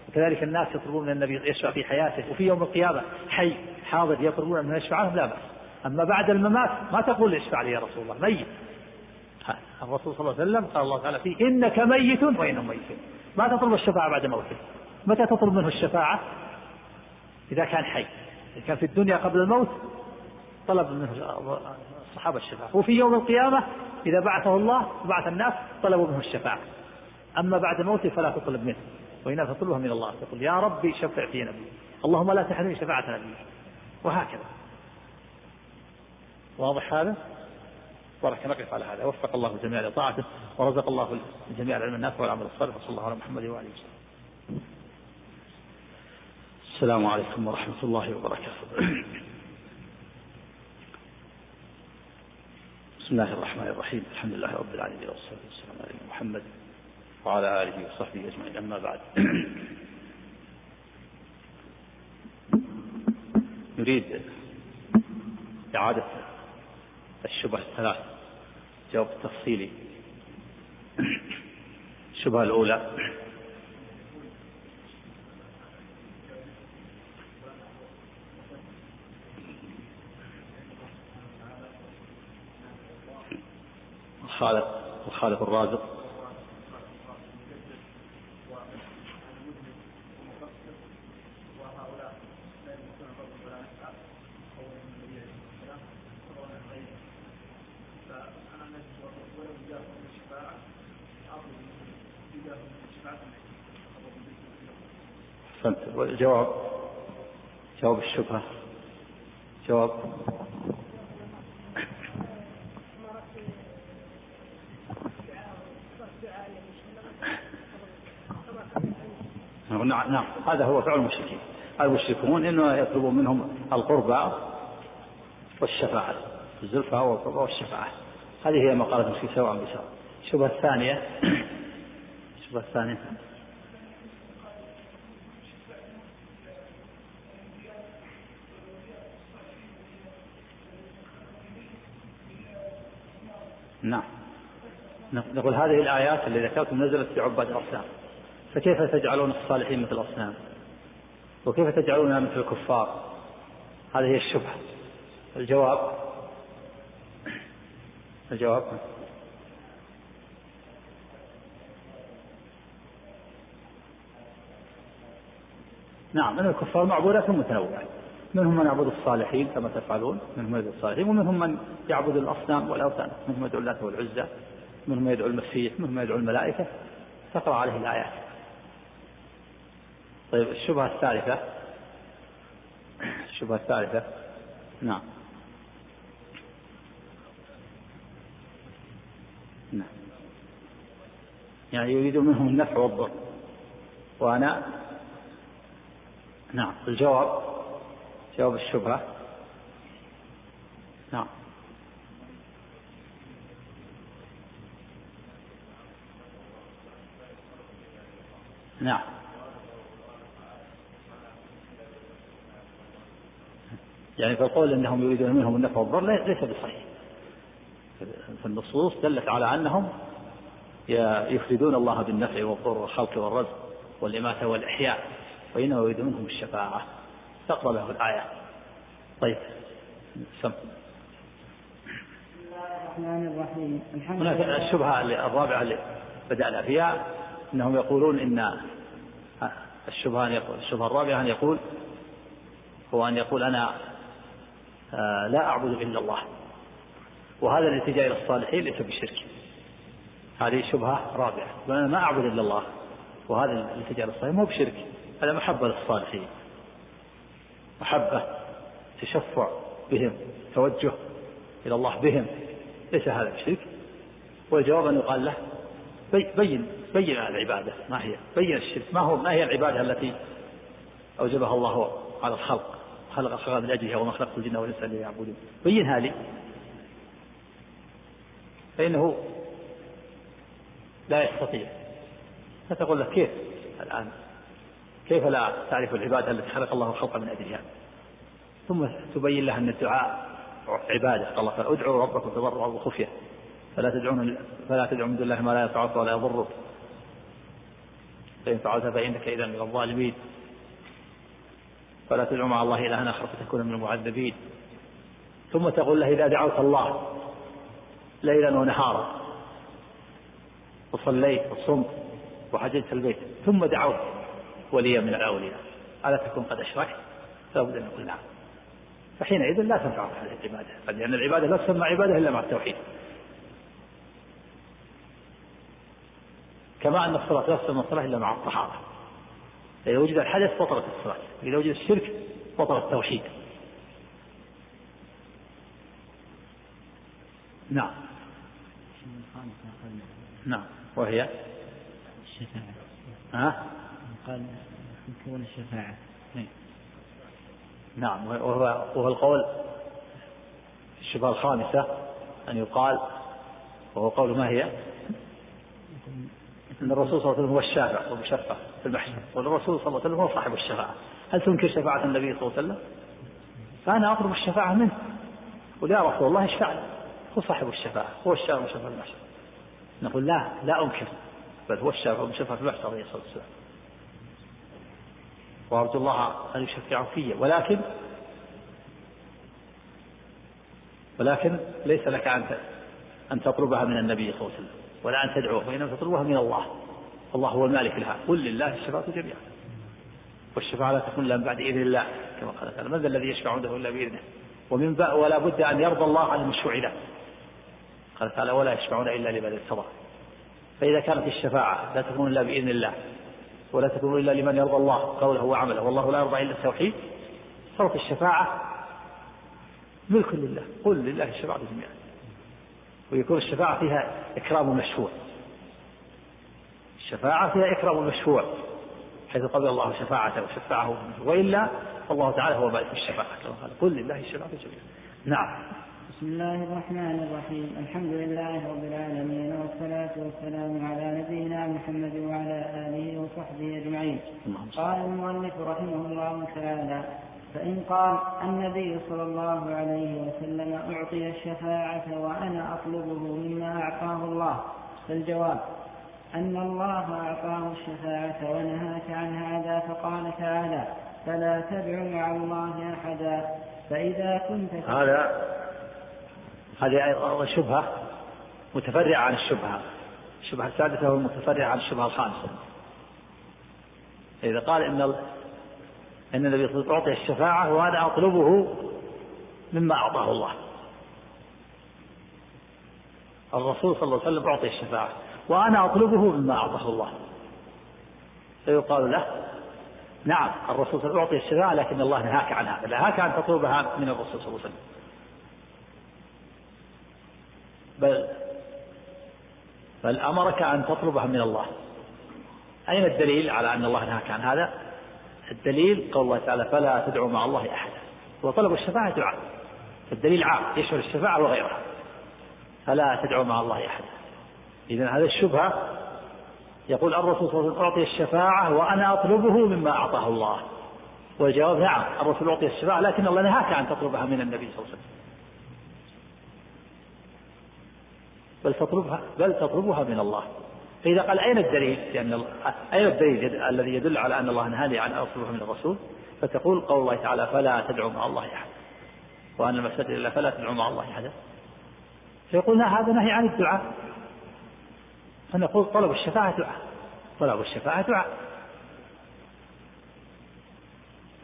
وكذلك الناس يطلبون من النبي يشفع في حياته وفي يوم القيامة. حي حاضر يطلبون من يشفع لهم لا بأس. أما بعد الممات ما تقول اشفع لي يا رسول الله. ميت. الرسول صلى الله عليه وسلم قال الله تعالى فيه إنك ميت وإنهم ميتون. ما تطلب الشفاعة بعد موته. متى تطلب منه الشفاعة؟ إذا كان حي. إذا كان في الدنيا قبل الموت طلب منه الصحابة الشفاعة. وفي يوم القيامة إذا بعثه الله وبعث الناس طلبوا منه الشفاعة. أما بعد موته فلا تطلب منه. وإنما تطلبها من الله تقول يا ربي شفع في نبي. اللهم لا تحرمني شفاعة نبي. وهكذا. واضح هذا؟ بارك نقف على هذا. وفق الله الجميع لطاعته ورزق الله الجميع العلم النافع والعمل الصالح وصلى الله على محمد وآله وسلم. السلام عليكم ورحمة الله وبركاته. بسم الله الرحمن الرحيم. الحمد لله رب العالمين والصلاة والسلام على محمد وعلى آله وصحبه أجمعين. أما بعد [CLEARS THROAT] نريد إعادة الشبهة الثلاث جواب تفصيلي. [CLEARS THROAT] الشبهة الأولى الخالق الخالق الرازق. أحسنت جواب. جواب الشبهة. جواب. نعم نعم. هذا هو فعل المشركين. المشركون إنه يطلبون منهم القربى والشفاعة الزلفى والقربى والشفاعة. هذه هي مقالة في سواء بسواء. الشبهة الثانية الشبهة الثانية. نعم. نقول هذه الآيات اللي ذكرتم نزلت في عباد الأصنام فكيف تجعلون الصالحين مثل الأصنام؟ وكيف تجعلونها مثل الكفار؟ هذه هي الشبهة. الجواب؟ الجواب؟ نعم أن الكفار معبودات متنوعة. منهم من يعبد الصالحين كما تفعلون منهم من يدعو الصالحين ومنهم من يعبد الأصنام والأوثان منهم يدعو اللات والعزى منهم من يدعو المسيح منهم من يدعو الملائكة. تقرأ عليه الآيات. طيب الشبهة الثالثة. الشبهة الثالثة. نعم. نعم. يعني يريد منهم النفع والضر. وأنا؟ نعم. الجواب؟ جواب الشبهة. نعم. نعم. يعني فالقول إنهم يريدون منهم النفع والضر ليس بصحيح. فالنصوص دلت على أنهم يفردون الله بالنفع والضر والخلق والرزق والإماتة والإحياء وإنما يريد منهم الشفاعة. تقرأ له الآية. طيب. سم. الرحمن الرحيم. الحمد هناك الشبهة الرابعة اللي بدأنا فيها أنهم يقولون إن الشبهة أن يقول الشبهة الرابعة أن يقول هو أن يقول أنا لا أعبد إلا الله. وهذا الاتجاه إلى الصالحين ليس بشرك. هذه شبهة رابعة. وأنا ما أعبد إلا الله. وهذا الاتجاه إلى الصالحين. مو بشرك. هذا محبة للصالحين. محبة تشفع بهم توجه إلى الله بهم. ليس هذا بشرك. والجواب أن يقال له بين بين العبادة. ما هي؟ بين الشرك. ما هو ما هي العبادة التي أوجبها الله على الخلق؟ خلق الخلق من أجلها وما خلقت الجن والإنس إلا ليعبدون. بينها لي فإنه لا يستطيع. فتقول له كيف الآن؟ كيف لا تعرف العبادة التي خلق الله الخلق من أجلها؟ ثم تبين له أن الدعاء عبادة. قال الله ادعوا ربكم تضرعا وخفية. فلا تدعون فلا تدعوا من الله ما لا ينفعك ولا يضرك. فإن فعلت فإنك إذا من الظالمين. فلا تدعوا مع الله إلها آخر فتكون من المعذبين. ثم تقول له إذا دعوت الله ليلا ونهارا وصليت وصمت وحججت البيت ثم دعوت وليا من الأولياء. ألا تكون قد أشركت؟ لابد أن يقول نعم. فحينئذ لا تنفع هذه العبادة. لأن العبادة لا تسمى عبادة إلا مع التوحيد. كما أن الصلاة لا تسمى الصلاة إلا مع الطهارة. إذا وجد الحدث بطلت الصلاة إذا وجد الشرك بطل التوحيد نعم نعم وهي الشفاعة ها؟ قال كون الشفاعة. نعم وهو وهو القول الشبهة الخامسة أن يقال وهو قول ما هي؟ أن الرسول صلى الله عليه وسلم هو الشافع والمشفع في المحشر والرسول صلى الله عليه وسلم هو صاحب الشفاعة. هل تنكر شفاعة النبي صلى الله عليه وسلم؟ فأنا أطلب الشفاعة منه. قل رسول الله اشفع هو صاحب الشفاعة هو الشافع والمشفع في المحشر نقول لا لا أنكر بل هو الشافع والمشفع في المحشر عليه الصلاة والسلام. وأرجو الله أن يشفع في ولكن ولكن ليس لك أن أن تطلبها من النبي صلى الله عليه وسلم. ولا أن تدعوه وإنما تطلبها من الله. الله هو المالك لها. قل لله الشفاعة جميعا. والشفاعة لا تكون إلا بعد إذن الله كما قال تعالى من ذا الذي يشفع عنده إلا بإذنه؟ ومن ولا بد أن يرضى الله عن المشفوع له قال تعالى ولا يشفعون إلا لمن ارتضى. فإذا كانت الشفاعة لا تكون إلا بإذن الله ولا تكون إلا لمن يرضى الله قوله وعمله والله لا يرضى إلا التوحيد صارت الشفاعة ملك لله. قل لله الشفاعة جميعا. ويكون الشفاعة فيها إكرام المشفوع الشفاعة فيها إكرام المشفوع حيث قبل الله شفاعته وشفعه وإلا فالله تعالى هو مالك الشفاعة. كما قال قل لله الشفاعة جميعا. نعم. بسم الله الرحمن الرحيم. الحمد لله رب العالمين والصلاة والسلام على نبينا محمد وعلى آله وصحبه أجمعين. قال المؤلف رحمه الله تعالى فإن قال النبي صلى الله عليه وسلم أعطي الشفاعة وأنا أطلبه مما أعطاه الله. فالجواب أن الله أعطاه الشفاعة ونهاك عن هذا فقال تعالى فلا تدع مع الله أحدا. فإذا كنت هذا هذه شبهة متفرعة عن الشبهة. الشبهة السادسة والمتفرعة عن الشبهة الخامسة. إذا قال إن أن النبي صلى الله عليه وسلم أعطي الشفاعة وأنا أطلبه مما أعطاه الله. الرسول صلى الله عليه وسلم أعطي الشفاعة وأنا أطلبه مما أعطاه الله. فيقال له نعم الرسول صلى الله عليه وسلم أعطي الشفاعة لكن الله نهاك عن هذا نهاك أن تطلبها من الرسول صلى الله عليه وسلم. بل بل أمرك أن تطلبها من الله. أين الدليل على أن الله نهاك عن هذا؟ الدليل قول الله تعالى فلا تدعوا مع الله أحدا. وطلب الشفاعة دعاء. الدليل عام يشمل الشفاعة وغيرها. فلا تدعوا مع الله أحدا. إذا هذه الشبهة يقول الرسول صلى الله عليه وسلم أعطي الشفاعة وأنا أطلبه مما أعطاه الله. والجواب نعم الرسول أعطي الشفاعة لكن الله نهاك أن تطلبها من النبي صلى الله عليه وسلم. بل تطلبها بل تطلبها من الله. فإذا قال أين الدليل؟ لأن أين الدليل الذي يدل على أن الله نهاني عن أطلبها من الرسول؟ فتقول قول الله تعالى فلا تدعوا مع الله أحدا وأن المساجد إلا فلا تدعوا مع الله أحدا فيقول هذا نهي عن الدعاء. فنقول طلب الشفاعة دعاء. طلب الشفاعة دعاء.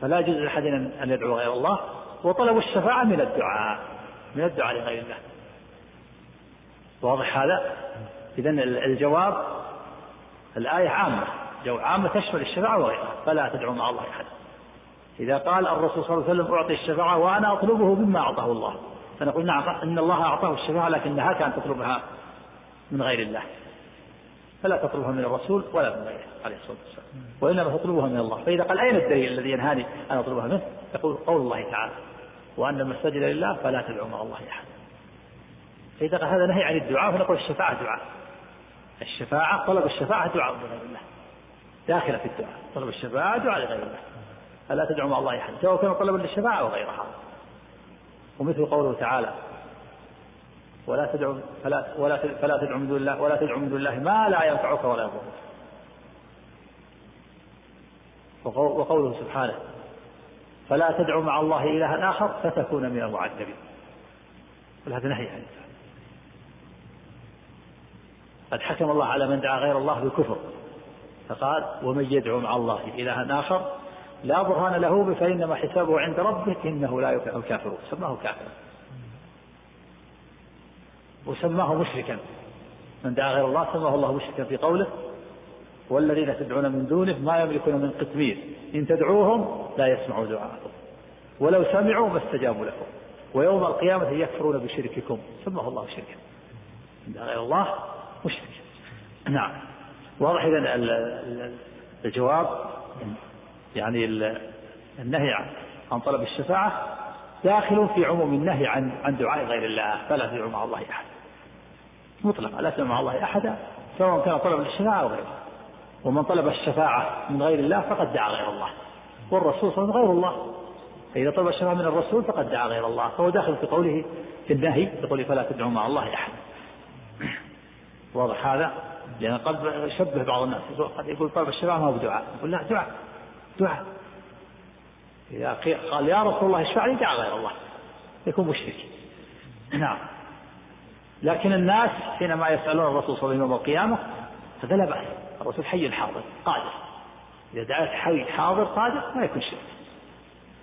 فلا يجوز لأحد أن يدعو غير الله. وطلب الشفاعة من الدعاء. من الدعاء لغير الله. واضح هذا؟ إذا الجواب الآية عامة. جو عامة تشمل الشفاعة وغيرها فلا تدعوا مع الله أحدا إذا قال الرسول صلى الله عليه وسلم أعطي الشفاعة وأنا أطلبه مما أعطاه الله. فنقول نعم إن الله أعطاه الشفاعة لكن نهاك أن تطلبها من غير الله. فلا تطلبها من الرسول ولا من غيره عليه الصلاة والسلام. وإنما تطلبها من الله. فإذا قال أين الدليل الذي ينهاني أن أطلبها منه؟ يقول قول الله تعالى وأن المساجد لله فلا تدعوا مع الله أحد. فإذا قال هذا نهي عن الدعاء فنقول الشفاعة دعاء. الشفاعة طلب الشفاعة دعاء لغير الله. داخلة في الدعاء. طلب الشفاعة دعاء لغير الله. فلا تدعوا مع الله أحد سواء كان طلبا للشفاعة أو غيرها. ومثل قوله تعالى ولا تدعوا فلا ولا فلا تدعوا من دون الله ولا تدعوا من دون الله ما لا ينفعك ولا يضرك. وقوله سبحانه فلا تدعوا مع الله إلها آخر فتكون من المعذبين. هذا نهي عن قد حكم الله على من دعا غير الله بالكفر. فقال ومن يدعو مع الله إلها آخر لا برهان له فإنما حسابه عند ربه إنه لا يفلح الكافرون. سماه كافرا. وسماه مشركا. من دعا غير الله سماه الله مشركا في قوله والذين تدعون من دونه ما يملكون من قطمير إن تدعوهم لا يسمعوا دعاءكم ولو سمعوا ما استجابوا لكم ويوم القيامة يكفرون بشرككم. سماه الله شركا من دعا غير الله مشرك نعم. واضح إذا الجواب. يعني النهي عن طلب الشفاعة داخل في عموم النهي عن عن دعاء غير الله فلا تدعوا مع الله أحد. مطلقا لا تدعوا مع الله أحدا سواء كان طلب الشفاعة أو غيره. ومن طلب الشفاعة من غير الله فقد دعا غير الله. والرسول صلى الله عليه وسلم غير الله. فإذا طلب الشفاعة من الرسول فقد دعا غير الله. فهو داخل في قوله في النهي في فلا تدعوا مع الله أحد. واضح هذا؟ لأن قد شبه بعض الناس. قد يقول طلب الشفاعة ما هو بدعاء. يقول لا دعاء. دعاء. إذا قال يا رسول الله اشفع لي دعا غير الله. يكون مشرك. نعم. لكن الناس حينما يسألون الرسول صلى الله عليه وسلم يوم القيامة هذا لا بأس. الرسول حي حاضر قادر. إذا دعوت حي حاضر قادر ما يكون شرك.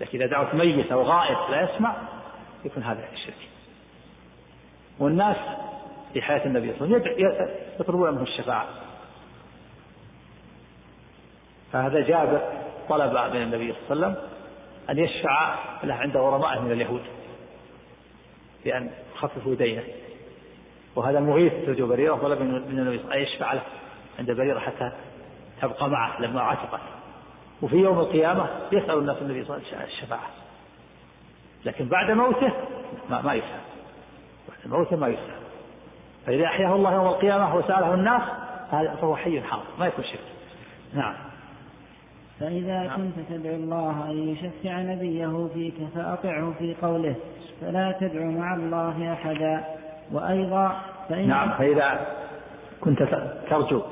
لكن إذا دعوت ميت أو غائب لا يسمع يكون هذا الشرك والناس في حياة النبي صلى الله عليه وسلم يطلبون منه الشفاعة. فهذا جابر طلب من النبي صلى الله عليه وسلم أن يشفع له عند غرمائه من اليهود بأن يخففوا دينه. وهذا مغيث زوج بريرة طلب من النبي صلى الله عليه وسلم أن يشفع له عند بريرة حتى تبقى معه لما عتقت وفي يوم القيامة يسأل الناس النبي صلى الله عليه وسلم الشفاعة. لكن بعد موته ما, ما يسأل. بعد موته ما يسأل. فإذا أحياه الله يوم القيامة وسأله الناس فهو حي حاضر ما يكون شرك. نعم. فإذا نعم. كنت تدعو الله أن يشفع نبيه فيك فأطعه في قوله فلا تدعو مع الله أحدا. وأيضا فإن نعم فإذا كنت ترجو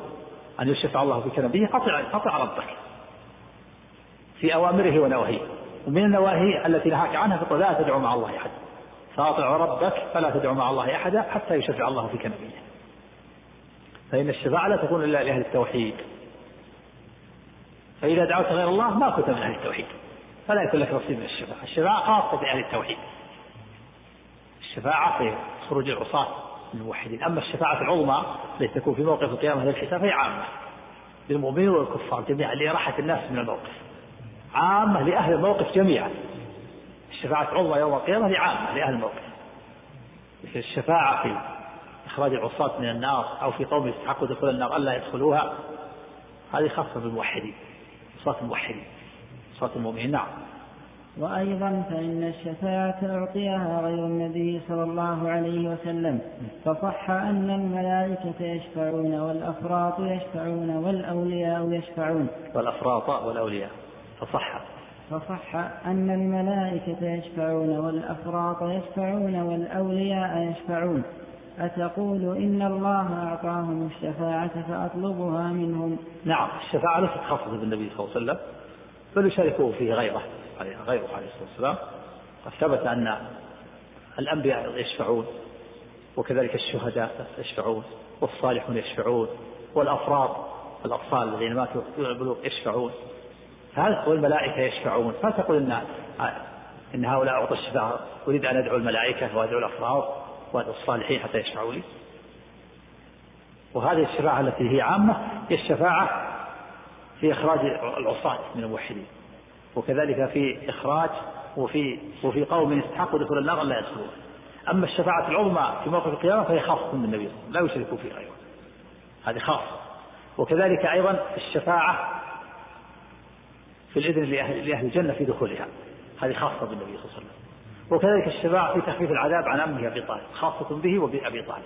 أن يشفع الله فيك نبيه أطع أطع ربك في أوامره ونواهيه. ومن النواهي التي نهاك عنها فقل لا تدعو مع الله أحدا. فأطع ربك فلا تدعو مع الله أحدا حتى يشفع الله فيك نبيه فإن الشفاعة لا تكون إلا لأهل التوحيد. فإذا دعوت غير الله ما كنت من أهل التوحيد. فلا يكون لك نصيب من الشفاعة. الشفاعة خاصة بأهل التوحيد. الشفاعة في خروج العصاة من الموحدين. أما الشفاعة العظمى التي تكون في موقف القيامة للحساب هي عامة. للمؤمنين والكفار جميعا لراحة الناس من الموقف. عامة لأهل الموقف جميعا. الشفاعة العظمى يوم القيامة هي عامة لأهل الموقف مثل الشفاعة في إخراج العصاة من النار أو في قوم يستحقوا دخول النار ألا يدخلوها هذه خاصة بالموحدين صلاة الموحدين صلاة المؤمنين نعم. وأيضا فإن الشفاعة أعطيها غير النبي صلى الله عليه وسلم فصح أن الملائكة يشفعون والأفراط يشفعون والأولياء يشفعون. والأفراط والأولياء فصح. فصح أن الملائكة يشفعون والأفراط يشفعون والأولياء يشفعون. أتقول إن الله أعطاهم الشفاعة فأطلبها منهم. نعم الشفاعة ليست خاصة بالنبي صلى الله عليه وسلم بل يشاركه فيه غيره غيره عليه الصلاة والسلام. قد ثبت أن الأنبياء يشفعون وكذلك الشهداء يشفعون والصالحون يشفعون والأفراد الأطفال الذين ماتوا دون والملائكة يشفعون. فلا تقول إن إن هؤلاء أعطوا الشفاعة؟ أريد أن أدعو الملائكة وأدعو الأفراد وأدعو الصالحين حتى يشفعوا لي. وهذه الشفاعة التي هي عامة هي الشفاعة في إخراج العصاة من الموحدين. وكذلك في إخراج وفي وفي قوم يستحقوا دخول النار لا يدخلون. أما الشفاعة العظمى في موقف القيامة فهي خاصة بالنبي صلى الله عليه وسلم لا يشرك فيها غيره هذه خاصة. وكذلك أيضا الشفاعة في الإذن لأهل, الجنة في دخولها. هذه خاصة بالنبي صلى الله عليه وسلم. وكذلك الشفاعة في تخفيف العذاب عن أمه أبي طالب خاصة به وبأبي طالب.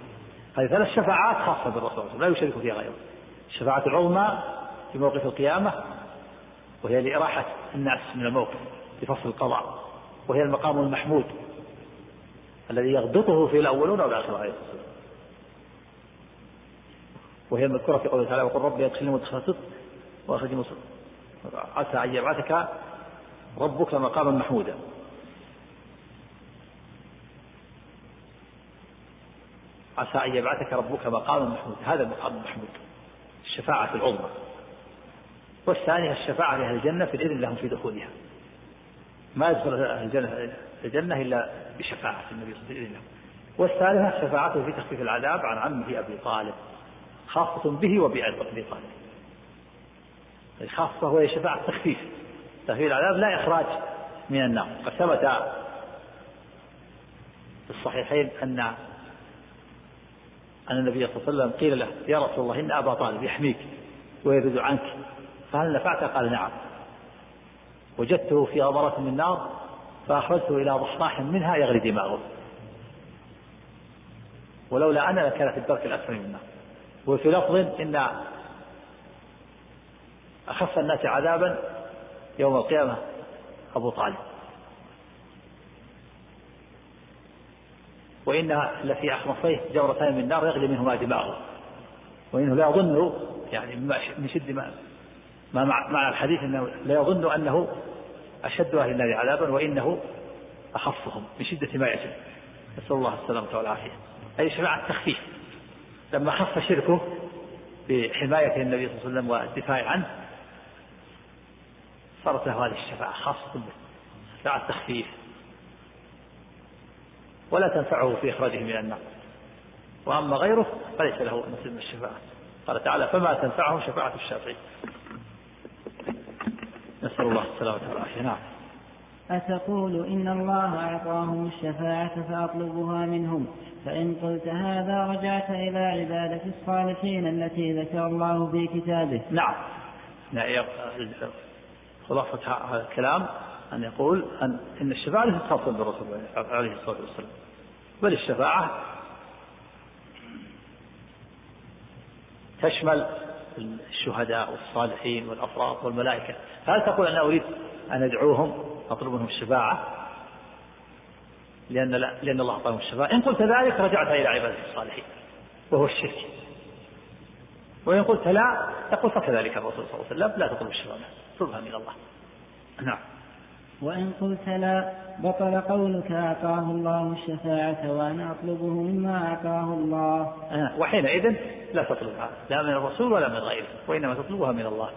هذه ثلاث شفاعات خاصة بالرسول صلى الله عليه وسلم لا يشرك فيها غيره. الشفاعة العظمى في موقف القيامة وهي لإراحة الناس من الموقف لفصل القضاء وهي المقام المحمود الذي يغبطه في الأولون والآخرون عليه الصلاة والسلام. وهي المذكورة في قوله تعالى وقل ربي أدخلني مدخل صدق وأخرجني مصر عسى أن يبعثك ربك مقاما محمودا. عسى أن يبعثك ربك مقاما محمودا. هذا المقام المحمود الشفاعة العظمى. والثانية الشفاعة لأهل الجنة في الإذن لهم في دخولها. ما يدخل أهل الجنة الجنة إلا بشفاعة النبي صلى الله عليه وسلم. والثالثة شفاعته في تخفيف العذاب عن عمه أبي طالب خاصة به وبأبي طالب. الخاصة وهي شفاعة تخفيف تخفيف العذاب لا إخراج من النار. قد ثبت في الصحيحين أن أن النبي صلى الله عليه وسلم قيل له يا رسول الله إن أبا طالب يحميك ويرد عنك فهل نفعت؟ قال نعم. وجدته في غبرة من نار فأخرجته إلى ضحضاح منها يغلي دماغه. ولولا أنا لكان في الدرك الأسفل من النار. وفي لفظ إن أخف الناس عذابا يوم القيامة. أبو طالب. وإن لفي أخمصيه جورتان من نار يغلي منهما دماغه وإنه لا يظن يعني من شد ما ما معنى الحديث إنه لا يظن أنه أشد أهل النار عذابا وإنه أخفهم من شدة ما يجب نسأل الله السلامة والعافية. أي شفاعه التخفيف. لما خف شركه بحماية النبي صلى الله عليه وسلم والدفاع عنه صارت له هذه الشفاعة خاصة به شفاعة التخفيف ولا تنفعه في إخراجه من النار. وأما غيره فليس له نصيب من الشفاعة. قال تعالى فما تنفعهم شفاعة الشافعين نسأل الله السلامة والعافية. نعم. أتقول إن الله أعطاهم الشفاعة فأطلبها منهم. فإن قلت هذا رجعت إلى عبادة الصالحين التي ذكر الله في كتابه. نعم. خلاصة هذا الكلام أن يقول أن إن الشفاعة ليست خاصة بالرسول عليه الصلاة والسلام بل الشفاعة تشمل الشهداء والصالحين والأفراد والملائكة. هل تقول أنا أريد أن أدعوهم؟ أطلب منهم الشفاعة؟ لأن لا لأن الله أعطاهم الشفاعة. إن قلت ذلك رجعت إلى عبادة الصالحين وهو الشرك. وإن قلت لا تقول فكذلك الرسول صلى الله عليه وسلم لا تطلب الشفاعة اطلبها من الله. نعم. وإن قلت لا بطل قولك أعطاه الله الشفاعة وأنا أطلبه مما أعطاه الله. آه. وحينئذ لا تطلبها لا من الرسول ولا من غيره وإنما تطلبها من الله.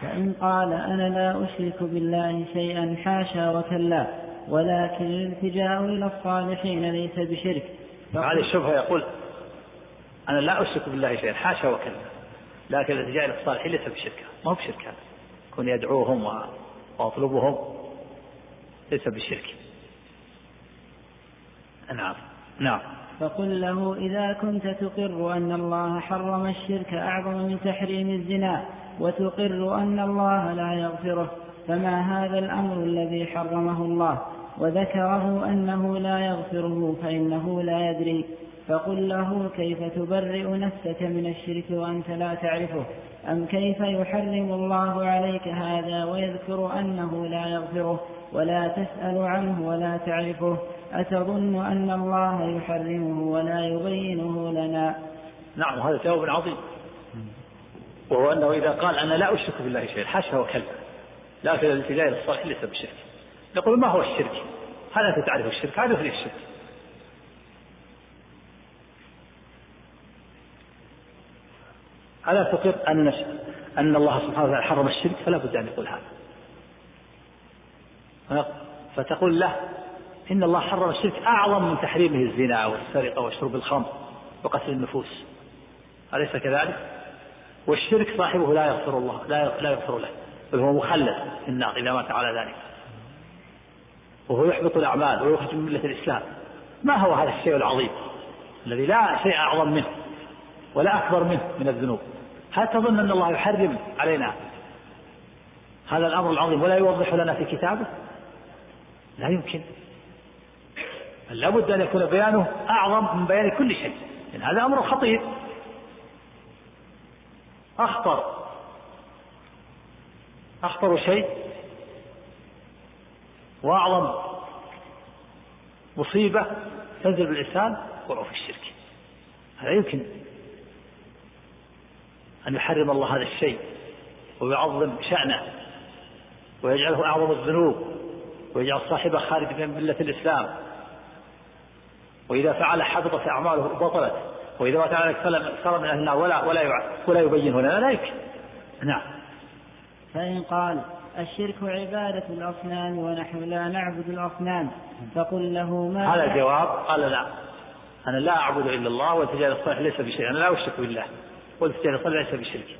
فإن قال أنا لا أشرك بالله شيئا حاشا وكلا ولكن الالتجاء إلى الصالحين ليس بشرك. هذه الشبهة يقول أنا لا أشرك بالله شيئا حاشا وكلا. لكن الالتجاء إلى الصالحين ليس بشرك ما هو بشرك هذا؟ كن يدعوهم وأطلبهم ليس بشرك. نعم نعم. فقل له إذا كنت تقر أن الله حرم الشرك أعظم من تحريم الزنا وتقر أن الله لا يغفره فما هذا الأمر الذي حرمه الله؟ وذكره أنه لا يغفره فإنه لا يدري. فقل له كيف تبرئ نفسك من الشرك وأنت لا تعرفه؟ أم كيف يحرم الله عليك هذا ويذكر أنه لا يغفره ولا تسأل عنه ولا تعرفه؟ أتظن أن الله يحرمه ولا يبينه لنا؟ نعم هذا جواب عظيم. وهو أنه إذا قال أنا لا أشرك بالله شيئا حاشا وكلا. لكن الالتجاء الصالح ليس بالشرك نقول ما هو الشرك؟ هل أنت تعرف الشرك؟ هذا هو الشرك. ألا تقر أن أن الله سبحانه وتعالى حرم الشرك؟ فلا بد أن يقول هذا. فتقول له إن الله حرم الشرك أعظم من تحريمه الزنا والسرقة وشرب الخمر وقتل النفوس. أليس كذلك؟ والشرك صاحبه لا يغفر الله لا لا يغفر له بل هو مخلد في النار إذا مات على ذلك. وهو يحبط الأعمال ويخرج من ملة الإسلام. ما هو هذا الشيء العظيم الذي لا شيء أعظم منه ولا أكبر منه من الذنوب؟ هل تظن أن الله يحرم علينا هذا الأمر العظيم ولا يوضح لنا في كتابه؟ لا يمكن. لابد أن يكون بيانه أعظم من بيان كل شيء. لأن هذا أمر خطير. أخطر. أخطر شيء وأعظم مصيبة تنزل بالإنسان وقوع الشرك. هذا يمكن. أن يحرم الله هذا الشيء ويعظم شأنه ويجعله أعظم الذنوب ويجعل صاحبه خارج من ملة الإسلام. وإذا فعل حبطت أعماله بطلت. وإذا مات على صار من أهل النار ولا ولا ولا يبينه لنا لا يمكن نعم. فإن قال الشرك عبادة الأصنام ونحن لا نعبد الأصنام. فقل له ما هذا الجواب قال لا. أنا لا أعبد إلا الله والتجارة الصالح ليس بشيء. أنا لا أشرك بالله. والتجارة الصالح ليس بشرك.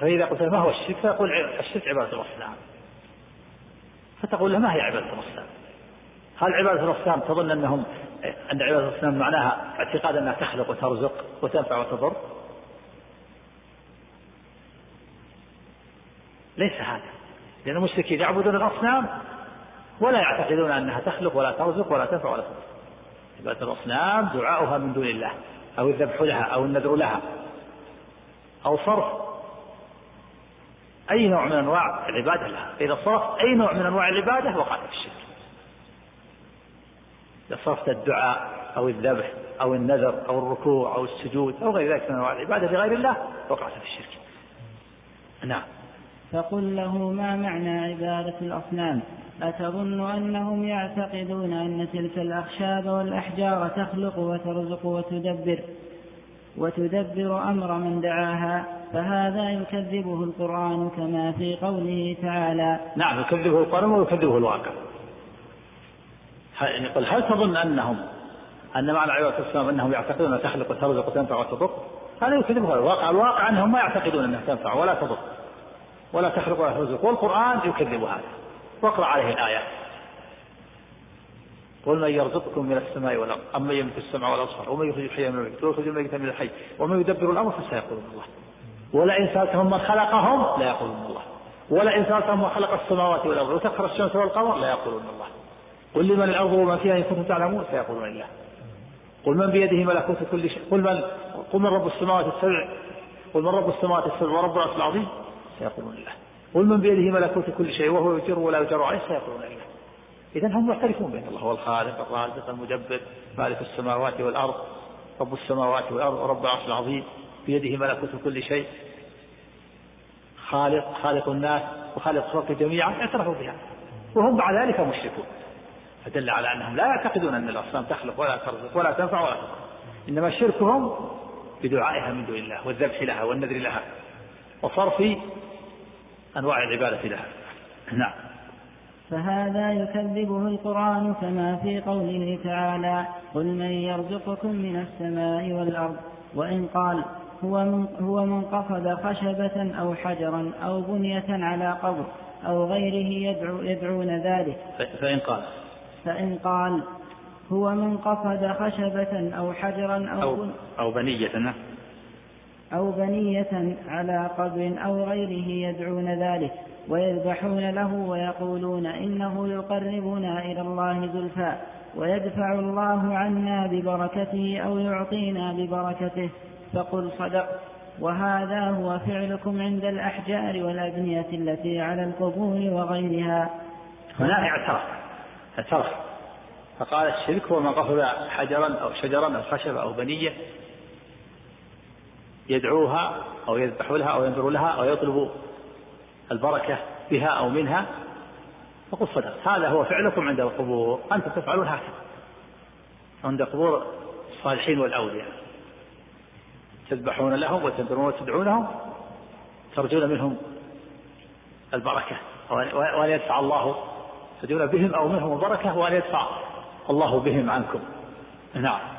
فإذا قلت ما هو الشرك؟ فيقول الشرك عبادة الأصنام فتقول له ما هي عبادة الأصنام هل عبادة الأصنام تظن أنهم أن عبادة الأصنام معناها اعتقاد أنها تخلق وترزق وتنفع وتضر؟ ليس هذا. لأن المشركين يعبدون الأصنام ولا يعتقدون أنها تخلق ولا ترزق ولا تنفع ولا تضر. عبادة الأصنام دعاؤها من دون الله. أو الذبح لها أو النذر لها أو صرف. أي نوع من أنواع العبادة لها؟ إذا صرفت أي نوع من أنواع العبادة وقعت في الشرك. إذا صرفت الدعاء أو الذبح أو النذر أو الركوع أو السجود أو غير ذلك من أنواع العبادة لغير الله وقعت في الشرك. نعم. فقل له ما معنى عبادة الأصنام؟ أتظن أنهم يعتقدون أن تلك الأخشاب والأحجار تخلق وترزق وتدبر وتدبر أمر من دعاها فهذا يكذبه القرآن كما في قوله تعالى. نعم يكذبه القرآن ويكذبه الواقع. يقول هل تظن أنهم أن معنى عبادة الأصنام أنهم يعتقدون أنها تخلق وترزق وتنفع وتضر؟ هذا يكذبه الواقع. الواقع أنهم ما يعتقدون أنها تنفع ولا تضر ولا تخلق ولا ترزق والقرآن يكذب هذا. واقرأ عليه الآيات قل من يرزقكم من السماء والأرض أم من يملك السمع والأبصار ومن يخرج الحي من الميت ويخرج الميت من الحي ومن يدبر الأمر فسيقولون الله. ولئن سألتهم من خلقهم لا يقولون الله. ولئن سألتهم من خلق السماوات والأرض وسخر الشمس والقمر لا يقولون الله. قل لمن الأرض وما فيها إن كنتم تعلمون سيقولون الله. قل من بيده ملكوت كل شيء. قل من قل من رب السماوات السبع قل من رب السماوات السبع ورب العرش العظيم سيقولون الله. قل من بيده ملكوت كل شيء وهو يجر ولا يجر عليه سيقولون الله إذا هم معترفون بأن الله. هو الخالق الرازق المدبر مالك السماوات والأرض رب السماوات والأرض ورب العرش العظيم بيده ملكوت كل شيء. خالق خالق الناس وخالق الخلق جميعا اعترفوا بها. وهم مع ذلك مشركون. فدل على أنهم لا يعتقدون أن الأصنام تخلق ولا ترزق ولا تنفع ولا تضر إنما شركهم بدعائها من دون الله والذبح لها والنذر لها. وصرف أنواع العبادة لها. نعم. فهذا يكذبه القرآن كما في قوله تعالى قل من يرزقكم من السماء والأرض وإن قال هو من, هو من قصد خشبة أو حجرا أو بنية على قبر أو غيره يدعو يدعون ذلك. فإن قال. فإن قال هو من قصد خشبة أو حجرا أو, أو, أو بنية. أو بنية على قبر أو غيره يدعون ذلك ويذبحون له ويقولون إنه يقربنا إلى الله زلفى ويدفع الله عنا ببركته أو يعطينا ببركته فقل صدقت وهذا هو فعلكم عند الأحجار والأبنية التي على القبور وغيرها. هنا اعترف اعترف فقال الشرك هو من قصد حجرا أو شجرا أو خشبة أو بنية يدعوها أو يذبح لها أو ينذر لها أو يطلب البركة بها أو منها فقل صدقت هذا هو فعلكم عند القبور. أنتم تفعلون هكذا. عند قبور الصالحين والأولياء. تذبحون لهم وتنذرون وتدعونهم ترجون منهم البركة. وأن يدفع الله تدعون بهم أو منهم البركة وأن يدفع الله بهم عنكم. نعم.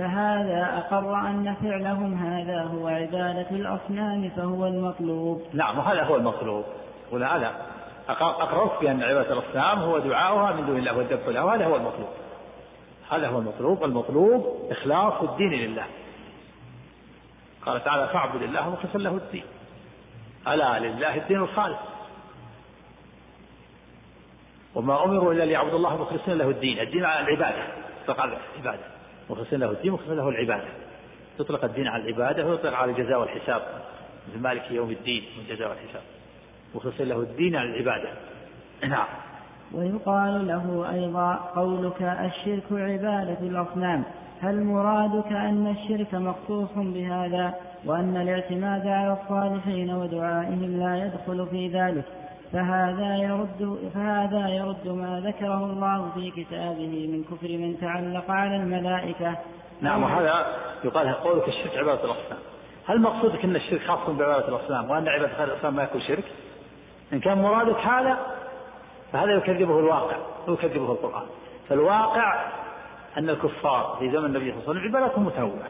فهذا أقر أن فعلهم هذا هو عبادة الأصنام فهو المطلوب. نعم وهذا هو المطلوب. هنا هذا. أقررت بأن عبادة الأصنام هو دعاؤها من دون الله والذبح لها وهذا هو المطلوب. هذا هو المطلوب. المطلوب إخلاص الدين لله. قال تعالى فاعبد الله مخلصا له الدين. ألا لله الدين الخالص. وما أمروا إلا ليعبدوا الله مخلصين له الدين. الدين على العبادة. على العبادة مخلصين له الدين مخلصين له العبادة. تطلق الدين على العبادة ويطلق على الجزاء والحساب. مثل مالك يوم الدين والجزاء والحساب. مخلصين له الدين على العبادة. نعم. ويقال له أيضا قولك الشرك عبادة الأصنام. هل مرادك أن الشرك مخصوص بهذا وأن الاعتماد على الصالحين ودعائهم لا يدخل في ذلك؟ فهذا يرد فهذا يرد ما ذكره الله في كتابه من كفر من تعلق على الملائكة. نعم وهذا يقال قولك الشرك عبادة الأصنام هل مقصودك أن الشرك خاص بعبادة الأصنام وأن عبادة الأصنام ما يكون شرك؟ إن كان مرادك هذا فهذا يكذبه الواقع ويكذبه القرآن. فالواقع أن الكفار في زمن النبي صلى الله عليه وسلم عبادتهم متنوعة.